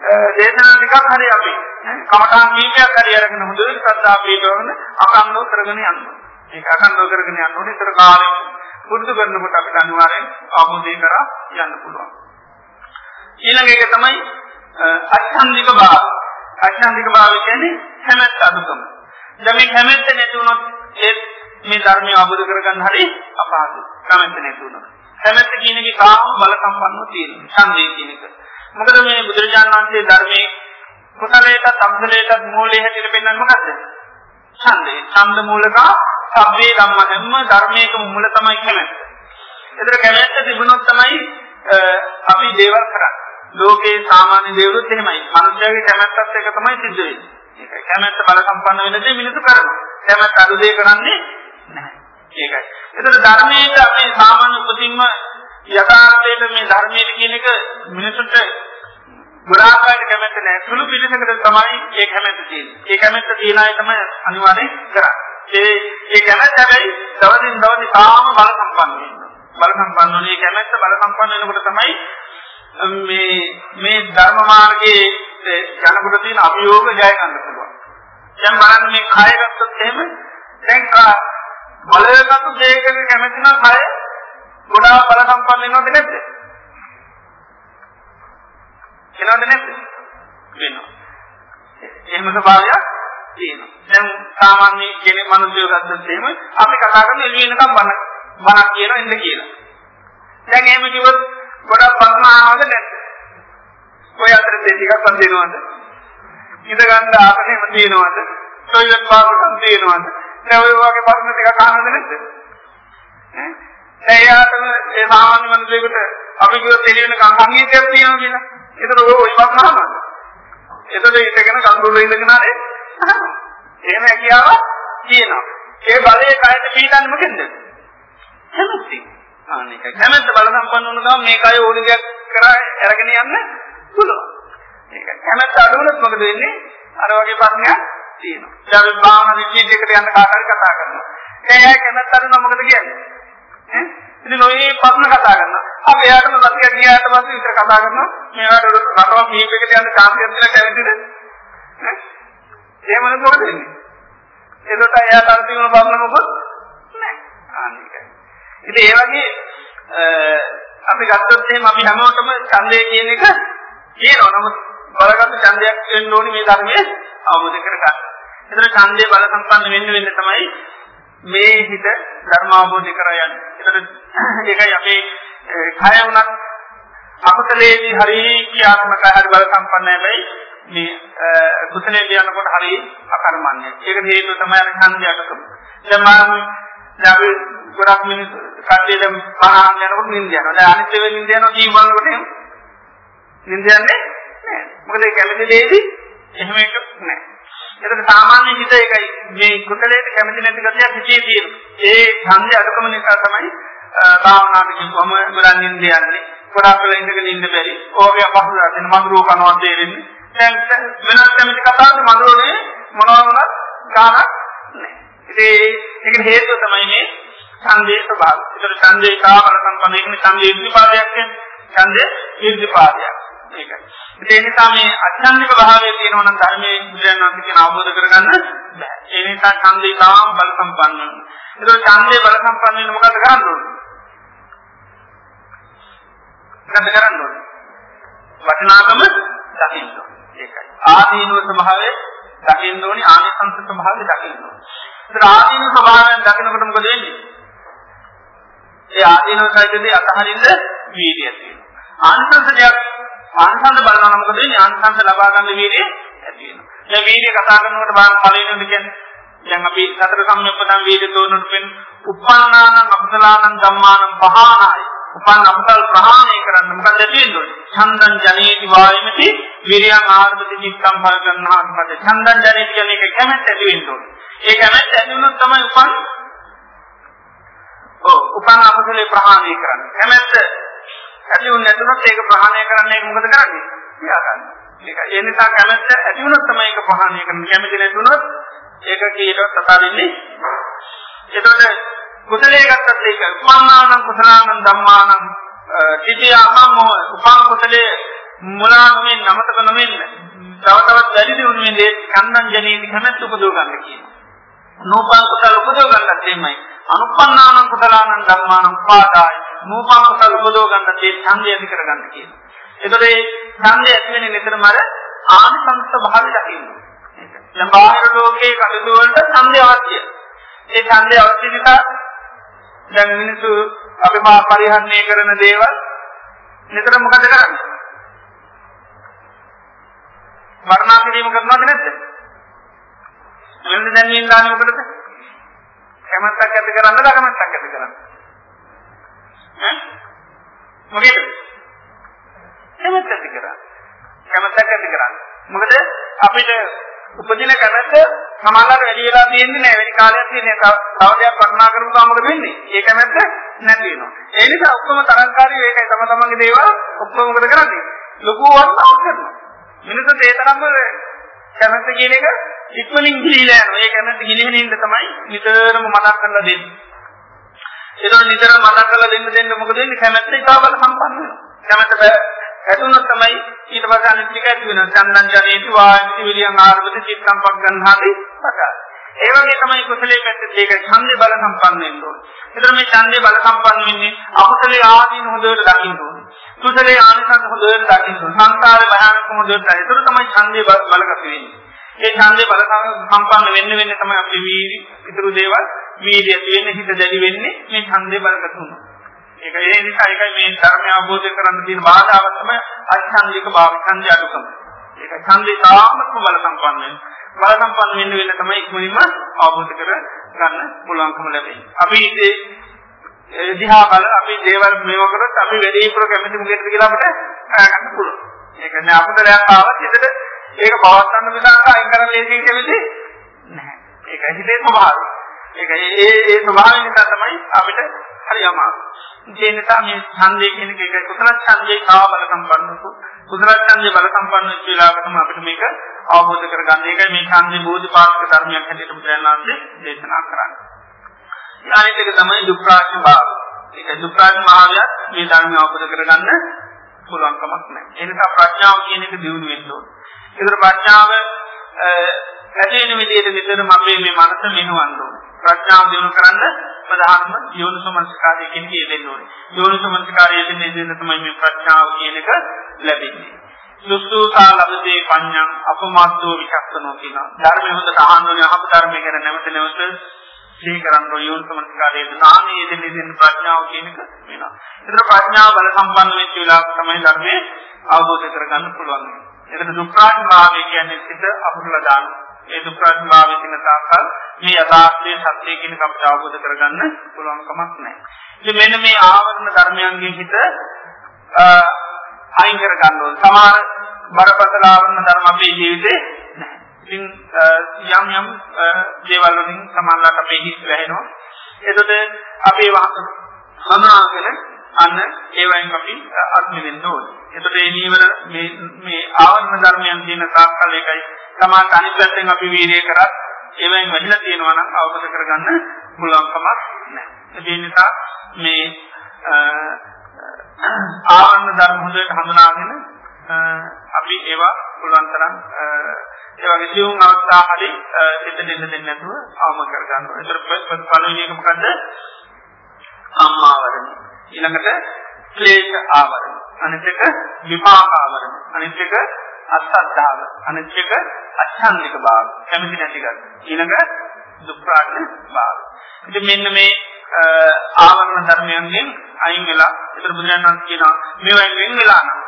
දේශනා ටිකක් හරි අපි කමඨාන් කීපයක් හරි අරගෙන හොඳට සද්ධා වේදෝන අකන්නෝ කරගෙන යනවා. ඒක අකන්නෝ කරගෙන යනකොට ඒතර කාලෙ පුරුදු කරනකොට අපිට අනිවාර්යෙන් අවබෝධය කරා යන්න පුළුවන්. ඊළඟ එක තමයි අච්ඡන්දික භාව. අච්ඡන්දික භාව කියන්නේ හැමත් අදුකම. දැන් මේ හැමත් නැති වුණොත් ඒ මේ ධර්මය අවබෝධ කරගන්න හරි අපහසුයි. කැමැත්ත නැති වුණොත්. කැමැත්ත කියන එක කාම බල සම්පන්නව තියෙනවා. ඡන්දේ කියන එක. මොකද මේ බුදුරජාණන් වහන්සේ ධර්මයේ කුසලයට අකුසලයට මූලයේ හැටියට පෙන්වන්නේ මොකද්ද? ඡන්දේ. ඡන්ද මූලක සබ්බේ ධම්ම හැම ධර්මයකම මූල තමයි කැමැත්ත. ඒතර කැමැත්ත තිබුණොත් තමයි අපි දේවල් කරන්නේ. ලෝකේ සාමාන්‍ය දේවලුත් එහෙමයි. මනුෂ්‍යයාගේ කැමැත්තත් එක තමයි සිද්ධ වෙන්නේ. ඒකයි කැමැත්ත බල සම්පන්න වෙන දේ මිනිසු කරනවා. කැමැත්ත අඩු දේ කරන්නේ නැහැ. ඒකයි. ඒතර ධර්මයේ අපි සාමාන්‍ය උපතින්ම යථාර්ථයේ මේ ධර්මයේ කියන එක මිනිසුන්ට ගොඩාක් අයට කැමැත්ත නැහැ. සුළු පිළිසකට තමයි ඒ කැමැත්ත තියෙන්නේ. ඒ කැමැත්ත තියන අය තමයි අනිවාර්යෙන් කරන්නේ. ඒ ඒ කැමැත්ත හැබැයි දවසින් දවස තාම බල සම්පන්න වෙනවා. බල සම්පන්න වුණේ කැමැත්ත බල සම්පන්න වෙනකොට තමයි මේ මේ ධර්ම මාර්ගයේ යනකොට තියෙන අභියෝග ජය ගන්න පුළුවන්. දැන් බලන්න මේ කය ගත්තොත් එහෙම දැන් බලයකට දෙයකට කැමති නම් කය ගොඩාක් බල සම්පන්න වෙනවද නැද්ද? වෙනවද නැද්ද? වෙනවා. එහෙම ස්වභාවයක් තියෙනවා. දැන් සාමාන්‍ය කෙනෙක් මනුස්සයෝ ගත්තොත් එහෙම අපි කතා කරන එළිය එනකම් බන බනක් කියනවා ඉන්න කියලා. දැන් එහෙම කිව්වොත් ගොඩක් ප්‍රශ්න අහනවද නැද්ද? ඔය අතරේ ටිකක් පන්දිනවද? ඉඳ ගන්න ආසනෙම තියෙනවද? ටොයිලට් පාසකම් තියෙනවද? දැන් ඔය වගේ ප්‍රශ්න ටිකක් අහනවද නැද්ද? ඈ දැන් යාතම ඒ සාමාන්‍ය මනුස්සයෙකුට අපි කිව්වොත් එළිය වෙනකම් සංගීතයක් තියෙනවා කියලා. ඒතර ඔය ඔය ප්‍රශ්න අහනවද? එතකොට ඉඳගෙන කඳුළු ඉඳගෙන ආනේ එහෙම හැකියාවක් තියෙනවා. ඒ බලයේ කයට පීඩන්නේ මොකෙන්ද? කැමැති. අනේක කැමැත්ත බල සම්පන්න වුණ ගමන් මේ කය ඕන දෙයක් කරා අරගෙන යන්න පුළුවන්. ඒක කැමැත්ත අඩු වුණොත් මොකද වෙන්නේ? අර වගේ ප්‍රශ්නයක් තියෙනවා. දැන් අපි භාවනා රිට්‍රීට් එකට යන්න කාට හරි කතා කරනවා. ඒ අය කැමැත්ත අඩු නම් මොකද කියන්නේ? ඈ ඉතින් ඔය ප්‍රශ්න කතා කරනවා. අපි එයාටම සතිය ගියාට පස්සේ විතර කතා කරනවා. මේවට රටවල් කීපයකට යන්න chance එකක් දෙලා කැමතිද? ඈ එහෙම නෙමෙයි මොකද වෙන්නේ? ඒකට එයාට අර තිබුණ ප්‍රශ්න මොකද? නැහැ. අනිකයි. ඉතින් ඒ වගේ අපි ගත්තොත් එහෙම අපි හැමෝටම ඡන්දය කියන එක කියනවා. නමුත් බලගත්ත ඡන්දයක් වෙන්න ඕනි මේ ධර්මයේ අවබෝධ කරගන්න. ඒතර ඡන්දය බල සම්පන්න වෙන්න වෙන්න තමයි මේ හිත ධර්ම අවබෝධ කර යන්නේ. ඒතර ඒකයි අපේ කය උනත් අකුසලේදී හරි ක්‍රියාත්මක හරි බල සම්පන්න හැබැයි මේ කුසලේදී යනකොට හරි අකර්මන්නේ. ඒක හේතුව තමයි අර ඡන්දයට. දැන් මම දැන් අපි ගොඩක් මිනිස්සු කට්ටිය දැන් පහන් යනකොට නිින්ද යනවා. දැන් අනිත් වෙලෙ නිින්ද යනවා ටීවී බලනකොට එහෙම. නිින්ද යන්නේ නැහැ. මොකද ඒ කැමති දෙයේදී එහෙම එක නැහැ. එතන සාමාන්‍ය හිත එකයි මේ කුසලයට කැමති නැති ගතියක් හිතේ තියෙනවා. ඒ ඡන්දය අඩකම නිසා තමයි භාවනාවට කිව්වම ගොඩක් නිින්ද යන්නේ. ගොඩක් වෙලා ඉඳගෙන ඉන්න බැරි. ඕකේ අපහසුතාව දෙන මඳුරෝ කනවා තේරෙන්නේ. දැන් වෙනත් කැමති කතාවක මඳුරෝනේ මොනවා වුණත් ගානක් නැහැ. ඉතින් ඒකට හේතුව තමයි මේ ඡන්දේ ස්වභාවය. ඒතර ඡන්දේ කාමල සම්පන්න ඒකනේ ඡන්දේ ඉර්ධිපාදයක් කියන්නේ. ඡන්දේ ඉර්ධිපාදයක්. ඒකයි. ඒ නිසා මේ අචන්නික භාවයේ තියෙනවා නම් ධර්මයේ බුදුන් වහන්සේ කියන අවබෝධ කරගන්න බෑ. ඒ නිසා ඡන්දේ කාම බල සම්පන්න වෙනවා. ඒතර ඡන්දේ බල සම්පන්න වෙන්න මොකද කරන්න ඕනේ? මොකද කරන්න ඕනේ? වචනාකම දකින්න ඕනේ. ඒකයි. ආදීනව ස්වභාවයේ දකින්න ඕනේ ආනිසංස ස්වභාවය දකින්න ඕනේ. ඒතර ආදීන ස්වභාවයෙන් දකිනකොට මොකද වෙන්නේ? ඒ ආදීන සයිතේ අතහරින්න වීර්යය තියෙනවා. ආනිසංස දෙයක් ආනිසංස බලනවා මොකද වෙන්නේ? ආනිසංස ලබා ගන්න වීර්යය ඇති වෙනවා. දැන් වීර්යය කතා කරනකොට බලන්න පළවෙනිද කියන්නේ දැන් අපි සතර සම්‍යක්පදන් වීර්ය තෝරනකොට වෙන උපන්නානං අකුසලානං ධම්මානං පහානාය උපන් අකුසල් ප්‍රහාණය කරන්න මොකද තියෙන්නේ? ඡන්දං ජනේති වායමති විරියං ආරම්භති චිත්තං භරගන්නාත්මද ඡන්දං ජනේති කියන එක කැමැත්ත ඇති වෙන්න ඕනේ. ඒ කැමැත්ත ඇති වුණොත් තමයි උපන් ඔව් උපන් අකුසලේ ප්‍රහාණය කරන්නේ. කැමැත්ත ඇති වුණ නැතුනොත් ඒක ප්‍රහාණය කරන්නේ මොකද කරන්නේ? කියාගන්න. ඒක ඒ නිසා කැමැත්ත ඇති වුණොත් තමයි ඒක ප්‍රහාණය කරන්නේ. කැමැති නැතුනොත් ඒක කීයට තථා වෙන්නේ. එතකොට කුසලයේ ගත්තත් ඒක උපන්නානං කුසලානං ධම්මානං තිතියමම උපන් කුසලයේ මුලා නොවෙන්න නමතක නොවෙන්න තව තවත් වැඩි දියුණු වෙන්නේ කන්දන් ජනේති කැමැත්ත උපදව ගන්න කියනවා. නූපන් කුසල උපදව ගන්නත් එමයයි. අනුපන්නානං කුසලානං ධම්මානං උපාදාය. නූපන් කුසල උපදව ගන්නත් ඒ ඡන්දය ඇති කර ගන්න කියනවා. එතකොට මේ ඡන්දය ඇති වෙන්නේ නිතරම අර ආනිසංස භාවය දකින්න. දැන් බාහිර ලෝකයේ කටයුතු වලට ඡන්දය අවශ්‍යයි. ඒ ඡන්දය අවශ්‍ය නිසා දැන් මිනිස්සු අපි මා පරිහරණය කරන දේවල් නිතර මොකද කරන්නේ? වර්ණාපි දීම කරනවද නැද්ද? වෙන දැනීම් දාන්නේ මොකටද? කැමැත්තක් ඇති කරන්නද අකමැත්තක් ඇති කරන්නද? ඈ මොකේද? කැමැත්ත ඇති කරන්නේ. කැමැත්තක් ඇති කරන්නේ. මොකද අපිට උපදින කැමැත්ත සමානලට වැඩි වෙලා තියෙන්නේ නැහැ. වැඩි කාලයක් තියෙන්නේ. තව දෙයක් වර්ණනා කරපුවා මොකද වෙන්නේ? ඒ කැමැත්ත නැති වෙනවා. ඒ නිසා ඔක්කොම තරංකාරී ඒකයි තම තමන්ගේ දේවල් ඔක්කොම මොකද කරන්නේ? ලොකු වර්ණාවක් කරනවා. මිනිස්සුන්ට ඒ තරම්ම කැමැත්ත කියන එක ඉක්මනින් ගිලිලා යනවා. ඒ කැමැත්ත ගිලින ඉන්න තමයි නිතරම මතක් කරලා දෙන්නේ. ඒක නිතරම මතක් කරලා දෙන්න දෙන්න මොකද වෙන්නේ? කැමැත්ත ඉතාලම සම්පන්න වෙනවා. කැමැත්ත ඇතුණොත් තමයි ඊට පස්සේ අනිත් ටික ඇති වෙනවා. චන්දං ජනේති වායන්ති විලියං ආරබති චිත්තං පග්ගන්හාති පකා. ඒ වගේ තමයි කුසලයේ පැත්තේ ඒක ඡන්දේ බල සම්පන්න වෙන්න ඕනේ. ඒතර මේ ඡන්දේ බල සම්පන්න වෙන්නේ අකුසලයේ ආදීන හොඳට දකින්න ඕනේ. කුසලයේ ආනිසංස හොඳට දකින්න ඕනේ. සංසාරේ භයානක හොඳට දකින්න. ඒතර තමයි ඡන්දේ බලගත වෙන්නේ. ඒ ඡන්දේ බල සම්පන්න වෙන්න වෙන්නේ තමයි අපේ වීර්ය, ඉතුරු දේවල් වීර්ය ඇති වෙන්නේ හිත දැඩි වෙන්නේ මේ ඡන්දේ බලගත වුණා. ඒක ඒ නිසා ඒකයි මේ ධර්මය අවබෝධ කරගන්න තියෙන බාධාව තමයි අච්ඡන්දික භාව ඡන්දය අඩුකම. ඒක ඡන්දේ තාමත්ම බල සම්පන්න වෙන. බල සම්පන්න වෙන්න වෙන තමයි ඉක්මනින්ම අවබෝධ කර ගන්න පුළුවන්කම ලැබෙන්නේ. අපි ඒ දිහා බල අපි දේවල් මේව කරොත් අපි වැඩි පුර කැමති මුගෙට කියලා අපිට ගන්න පුළුවන්. ඒක නෑ අපුදලයක් ආවත් හිතට ඒක පවත්වන්න විසාක අයින් කරන්න ලේසියි කැමති නැහැ. ඒකයි හිතේ ස්වභාවය. ඒක ඒ ඒ ස්වභාවය නිසා තමයි අපිට හරි අමාරු. ඒ නිසා මේ ඡන්දය කියන එක ඒක කුසල ඡන්දේ කාව බල සම්පන්න කුසල ඡන්දේ බල සම්පන්න වෙච්ච වෙලාවකටම අපිට මේක අවබෝධ කරගන්න. ඒකයි මේ ඡන්දේ බෝධිපාක්ෂික ධර්මයක් හැටියට බුදුරජාණන් දේශනා කරන්නේ. ඊළඟ එක තමයි දුක්ඛාශ භාව. ඒක දුක්ඛාශ භාවයත් මේ ධර්මය අවබෝධ කරගන්න පුළුවන් කමක් නැහැ. ඒ නිසා ප්‍රඥාව කියන එක දියුණු වෙන්න ඕනේ. ඒතර ප්‍රඥාව ඇති වෙන විදිහට නිතරම අපේ මේ මනස මෙහෙවන්න ඕනේ. ප්‍රඥාව දිනු කරන්න ප්‍රධානම යෝනිසමනස්කාරය කියන කේ දෙන්න ඕනේ. යෝනිසමනස්කාරය දෙන්නේ දෙන්න තමයි මේ ප්‍රඥාව කියන එක ලැබෙන්නේ. සුසුසා ලබදී පඤ්ඤං අපමත්තෝ විචක්ෂණෝ කියන ධර්මය හොඳට අහන්න ඕනේ අහපු ධර්මය ගැන නැවත නැවත සිහි කරන්න ඕනේ යෝනිසමනස්කාරය නාමයේ දෙන්නේ දෙන්න ප්‍රඥාව කියන එක වෙනවා. ඒතර ප්‍රඥාව බල සම්පන්න වෙච්ච වෙලාවක තමයි ධර්මයේ අවබෝධ කරගන්න පුළුවන්. එතන දුක්ඛාන් භාවය කියන්නේ සිත අකුසල දානවා. ඒ දුක්ඛාත්මාවේ තියෙන තාකල් මේ යථාර්ථයේ සත්‍ය කියන කමට අවබෝධ කරගන්න පුළුවන් කමක් නැහැ. ඉතින් මෙන්න මේ ආවරණ ධර්මයන්ගේ හිත අයින් කර ගන්න ඕන. සමහර බරපතල ආවරණ ධර්ම අපේ ජීවිතේ නැහැ. ඉතින් යම් යම් දේවල් වලින් සමානලට අපේ හිත වැහෙනවා. එතකොට අපේ හඳුනාගෙන අන්න ඒවෙන් අපි අත්මි වෙන්න ඕනේ. එතකොට මේ නීවර මේ මේ ආවරණ ධර්මයන් කියන තාක්කල් එකයි සමාන අනිත් පැත්තෙන් අපි වීර්යය කරත් ඒවෙන් වැඩිලා තියෙනවා නම් අවබෝධ කරගන්න පුළුවන්කමක් නැහැ. ඒ නිසා මේ ආවරණ ධර්ම හොඳට හඳුනාගෙන අපි ඒවා පුළුවන් තරම් ඒ වගේ සියුම් අවස්ථා හරි සිත දෙන්න දෙන්න නැතුව අවම කර ගන්නවා. ඒතර පළවෙනි එක මොකද්ද? අම්මාවරණ. ඊළඟට ක්ලේශ ආවරණ. අනිත් එක විපාක ආවරණ. අනිත් එක අසද්ධාව. අනිත් එක අච්ඡන්දික භාව. කැමති නැති ගන්න. ඊළඟ දුක්ඛාට භාව. ඉතින් මෙන්න මේ ආවරණ ධර්මයන්ගෙන් අයින් වෙලා ඒතර බුදුරජාණන් වහන්සේ කියනවා මේවෙන් වෙන් වෙලා නම්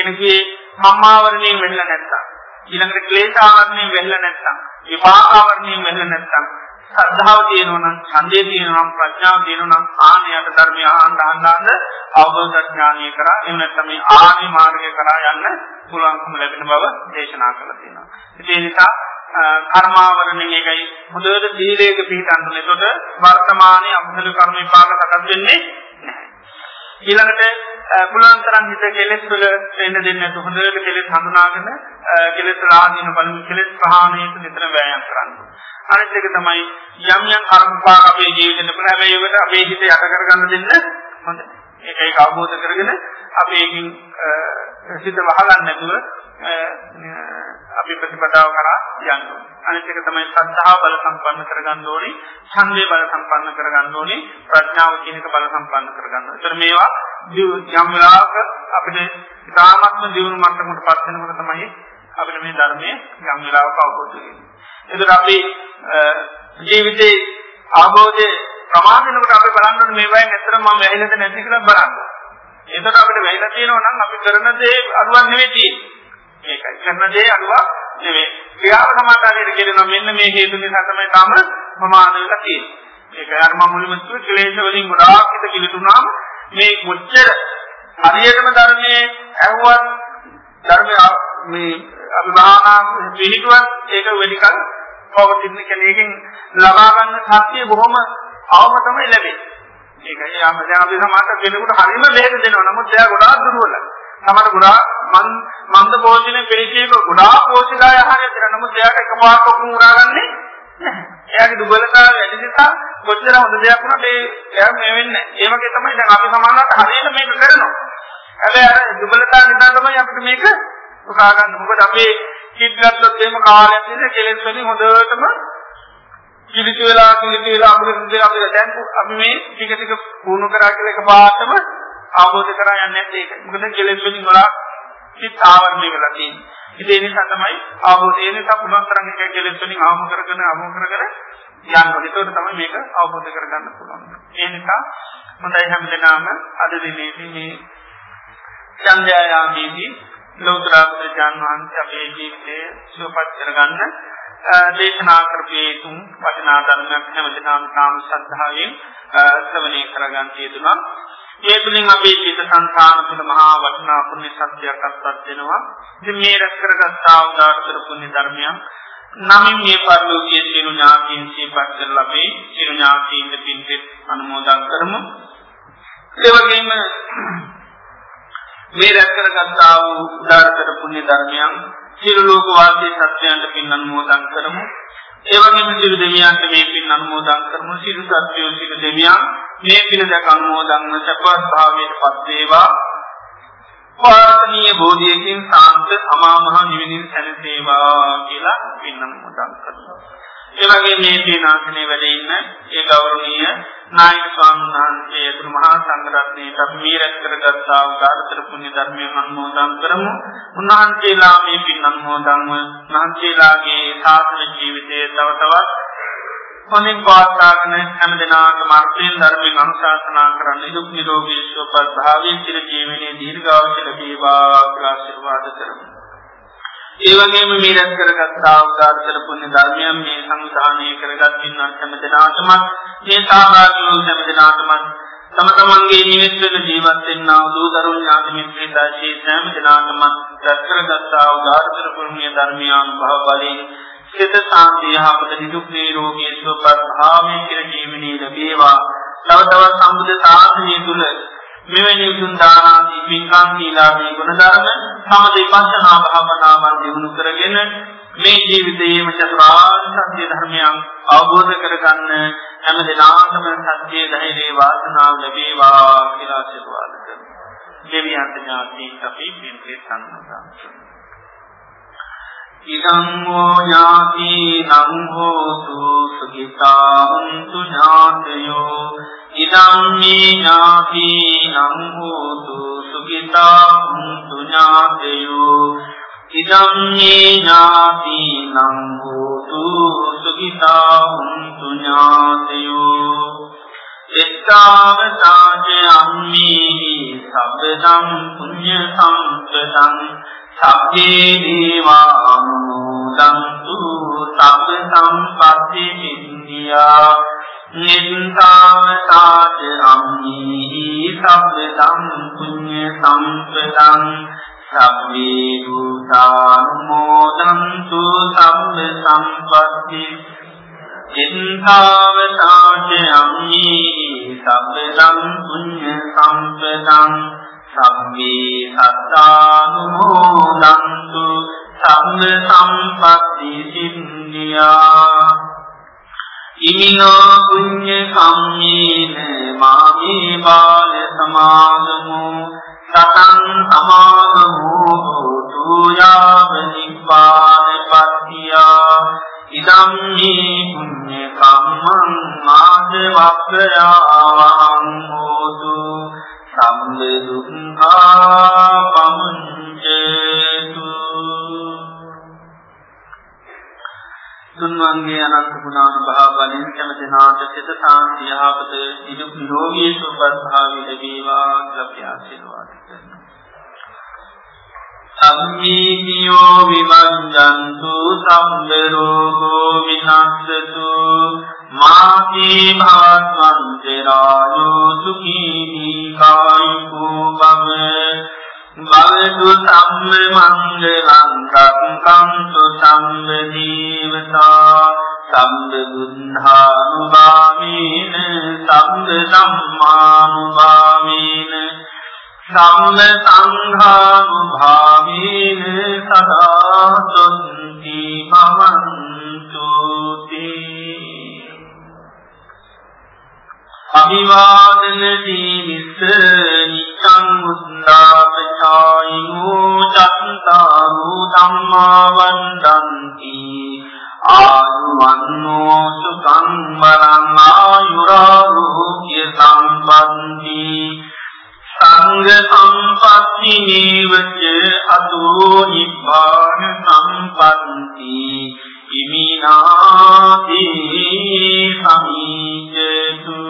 එනකී මම්මාවරණයෙන් වෙන්න නැත්තම් ඊළඟට ක්ලේශාවරණයෙන් වෙන්න නැත්තම් විපාකාවරණයෙන් වෙන්න නැත්තම් ශ්‍රද්ධාව තියෙනවා නම් ඡන්දේ තියෙනවා නම් ප්‍රඥාව තියෙනවා නම් ආනියට ධර්මය ආන්න ආන්න අවබෝධ ඥානීය කරා එහෙම නැත්නම් මේ ආනි මාර්ගය කරා යන්න පුළුවන්කම ලැබෙන බව දේශනා කරලා තියෙනවා. ඒ නිසා කර්මාවරණයෙන් එකයි හොඳට සීලයක පිළිපදන්න. එතකොට වර්තමානයේ අකුසල කර්ම විපාක සකස් වෙන්නේ නැහැ. ඊළඟට පුළුවන් තරම් හිත කෙලෙස් වල එන්න දෙන්නේ නැතු හොඳට කෙලෙස් හඳුනාගෙන කෙලෙස් රාජින බලමු කෙලෙස් ප්‍රහාණයට නිතර වෑයම් කරන්න. අනිත් එක තමයි යම් යම් කර්ම විපාක අපේ ජීවිතේ නෙපුණ හැබැයි ඒකට අපේ හිත යට කරගන්න දෙන්න හොඳයි. ඒකයි අවබෝධ කරගෙන අපි ඒකින් සිත වහගන්න නැතුව අපි ප්‍රතිපදාව කරා යන්න ඕනේ. අනිත් එක තමයි ශ්‍රද්ධාව බල සම්පන්න කරගන්න ඕනේ, ඡන්දේ බල සම්පන්න කරගන්න ඕනේ, ප්‍රඥාව කියන එක බල සම්පන්න කරගන්න ඕනේ. ඒතර මේවා යම් වෙලාවක අපිට ඉතාමත්ම දියුණු මට්ටමකටපත් වෙනකොට තමයි අපිට මේ ධර්මයේ යම් වෙලාවක අවබෝධ වෙන්නේ. ඒතර අපි ජීවිතේ අවබෝධය ප්‍රමාද වෙනකොට අපි බලන්න ඕනේ මේවායින් ඇත්තටම මම වැහිලාද නැති කියලා බලන්න. එතකොට අපිට වැහිලා තියෙනවා නම් අපි කරන දේ අඩුවක් නෙවෙයි තියෙන්නේ. මේකයි කරන දේ අඩුවක් නෙවෙයි. ක්‍රියාව සමාදානයේ කියනවා මෙන්න මේ හේතු නිසා තමයි තම ප්‍රමාද වෙලා තියෙන්නේ. ඒක අර මම මුලින්ම කිව්වේ ක්ලේශ වලින් ගොඩාක් හිත කිලිටුනාම මේ කොච්චර හරියටම ධර්මයේ ඇහුවත් ධර්මයේ මේ අපි භාවනා පිළිතුරක් ඒක වෙලිකල් පවතින කෙනෙක්ගෙන් ලබා ගන්න ශක්තිය බොහොම අවම තමයි ලැබෙන්නේ. ඒකයි යම් දැන් අපි සමාජ කෙනෙකුට හරියම බෙහෙත දෙනවා. නමුත් එයා ගොඩාක් දුර්වලයි. සමහර ගොඩාක් මන් මන්ද පෝෂණය පිළිචේක ගොඩාක් පෝෂිකාය ආහාරය දෙනවා. නමුත් එයාට එකපාරට ඔක්කොම උරාගන්නේ එයාගේ දුබලතාවය වැඩි නිසා කොච්චර හොඳ දෙයක් වුණත් ඒ එයා මේ වෙන්නේ නැහැ. ඒ වගේ තමයි දැන් අපි සමානවට හරියට මේක කරනවා. හැබැයි අර දුබලතාව නිසා තමයි අපිට මේක උකහා ගන්න. මොකද අපි කිඩ් ගත්තොත් එහෙම කාලයක් ඉඳලා කෙලෙස් වලින් හොඳටම කිලිටි වෙලා කිලිටි වෙලා අපිට දෙයක් අපිට දැන් අපි මේ ටික ටික පුහුණු කරා කියලා එකපාරටම අවබෝධ කරා යන්නේ නැත්තේ ඒක. මොකද කෙලෙස් වලින් ගොඩාක් සිත් ආවරණය වෙලා තියෙන්නේ. ඉතින් ඒ නිසා තමයි අවබෝධය ඒ නිසා පුළුවන් තරම් එක කෙලෙස් වලින් අවම කරගෙන අවම කරගෙන යන්න ඕනේ. ඒකට තමයි මේක අවබෝධ කරගන්න පුළුවන්. ඒ නිසා හොඳයි හැමදෙනාම අද දිනේදී මේ ඡන්දයාමේදී ලෝතර බුදුජාන් වහන්සේ අපේ ජීවිතේ සුවපත් කරගන්න දේශනා කරපේ තුන් වටිනා ධර්මයක් හැමදෙනාම තාම ශ්‍රද්ධාවෙන් ශ්‍රවණය කරගන්න යෙදුණා. ඒ තුලින් අපේ චිත්ත සංඛාන තුළ මහා වටිනා පුණ්‍ය සත්‍යයක් අත්පත් වෙනවා. ඉතින් මේ රැස් කරගත්තා උදාාර පුණ්‍ය ධර්මයන් නමින් මේ පරිලෝකයේ සියලු ඥාතීන් සියපත් කරලා අපි සියලු ඥාතීන්ට පින්පෙත් අනුමෝදන් කරමු. ඒ වගේම මේ රැස් කරගත්තා වූ උදාාර පුණ්‍ය ධර්මයන් සියලු ලෝක වාසී සත්‍යයන්ට පින් අනුමෝදන් කරමු. ඒ වගේම සියලු දෙවියන්ට මේ පින් අනුමෝදන් කරමු. සියලු සත්වයෝ සියලු දෙවියන් මේ පින දැක අනුමෝදන් වන සපවත් භාවයට පත් වේවා. පාරණීය බෝධියකින් සාන්ත අමා මහ නිවනින් සැනසේවා කියලා පින් අනුමෝදන් කරනවා. ඒ වගේ මේ තේනාසනේ වැඩ ඉන්න ඒ ගෞරවනීය නායක ස්වාමීන් වහන්සේ අතුරු මහා සංඝරත්නයට අපි මේ රැස් කරගත්තා වූ ධාර්තර පුණ්‍ය ධර්මයන් අනුමෝදන් කරමු. උන්වහන්සේලා මේ පින් අනුමෝදන්ව උන්වහන්සේලාගේ සාසන ජීවිතයේ තව තවත් හොඳින් පවත්වාගෙන හැම දිනකටම අර්ථයෙන් ධර්මයෙන් අනුශාසනා කරන්න දුක් නිරෝගී සුවපත් භාවයෙන් චිර ජීවනයේ දීර්ඝායුෂ ලැබේවා කියලා ආශිර්වාද කරමු. ඒ වගේම මේ රැස් කරගත්තා උදාාර පුණ්‍ය ධර්මයන් මේ සංවිධානය කරගත් පින්වත් හැම දිනාටම මේ සාභාගී වූ හැම දිනාටම තම තමන්ගේ නිවෙස් වෙන ජීවත් වෙන්නා වූ දරුණු ඥාති මිත්‍රයන්ගේ හැම දිනාටම රැස් කරගත්තා උදාාර පුණ්‍ය ධර්මයන් භව බලයෙන් සිත සාන්තිය හපත නිදුක් නිරෝගී සුවපත් භාවයෙන් චිර ජීවනයේ ලැබේවා. තව තවත් සම්බුද්ධ ශාසනය තුල මෙවැනි උතුම් දානාදී පින්කම් සීලාදී ගුණධර්ම සම දෙපස්සනා භාවනාවන් දිනු කරගෙන මේ ජීවිතයේම චතුරාර්ය සත්‍ය ධර්මයන් අවබෝධ කරගන්න හැම දිනාටම සත්‍ය ධෛර්ය වාසනාව ලැබේවා කියලා ආශිර්වාද කරනවා. දෙවියන්ට ඥාති අපි පින්කේ සම්මතම්. ඉදං හෝ ඥාතිනං හෝතු සුඛිතා හුන්තු ඥාතයෝ ඉදං මේ ඥාතිනං හෝතු සුඛිතා හුන්තු ඥාතයෝ ඉදං මේ ඥාතිනං හෝතු සුඛිතා හුන්තු ඥාතයෝ එත්තාවතාජ අම්මේ සබ්බදං පුඤ්ඤ සම්පදං සබ්බේ දේවානුමෝදන්තු සබ්බ සම්පatti සිද්ධියා නින්තාවතාච අම්මේහි සබ්බදම් පුඤ්ඤ සම්පදං සබ්බේ භූතානුමෝදන්තු සබ්බ සම්පatti නින්තාවතාච අම්මේහි සබ්බදම් පුඤ්ඤ සම්පදං සම්මේ සත්තානුමෝදන්තු සම්ම සම්පatti සින්නියා. ඉමිනා පුඤ්ඤ කම්මේන මාමේ බාල සමාගමෝ. සතං සමාගමෝ තුයාව නිපාන පත්තියා. ඉදම් මේ පුඤ්ඤ කම්මං ආදවක්ඛයාවං හෝතු. සම්ම දුක්ඛා පමුඤ්චේතු තුන්වන්ගේ අනන්ත ගුණානුභාව වලින් කැමතිනාට සිත සාන්තිය යහපත නිදුක් නිරෝගී සුවපත් භාවය ලැබේවා කියලා අපි ආශිර්වාද කරනවා. සම්මීතියෝ විවංජන්තු සම්බ රෝගෝ විනස්සතු මාතේ භවස්වන්තරායෝ සුඛී දීකායුකෝ භව. භවතු සම්ම මංගලං රක්ඛන්තු සම්ම දීවතා. සම්බ බුද්ධානුභාවේන සම්බ ධම්මානුභාවේන සම්ම සංඝානුභාවේන සදා සොන්ති භවන්තු තේ. අභිවාදන දීවිස්ස නිච්ඡං උද්ධාපචායිනෝ චත්තාරු ධම්මා වන්දන්ති ආයුවන්නෝ සුඛං බලං ආයුරාෝග්‍ය සම්පන්ති සංඝ සම්පatti නීවච අදෝ නිබ්බාන සම්පන්ති ඉමිනාති සමීජතු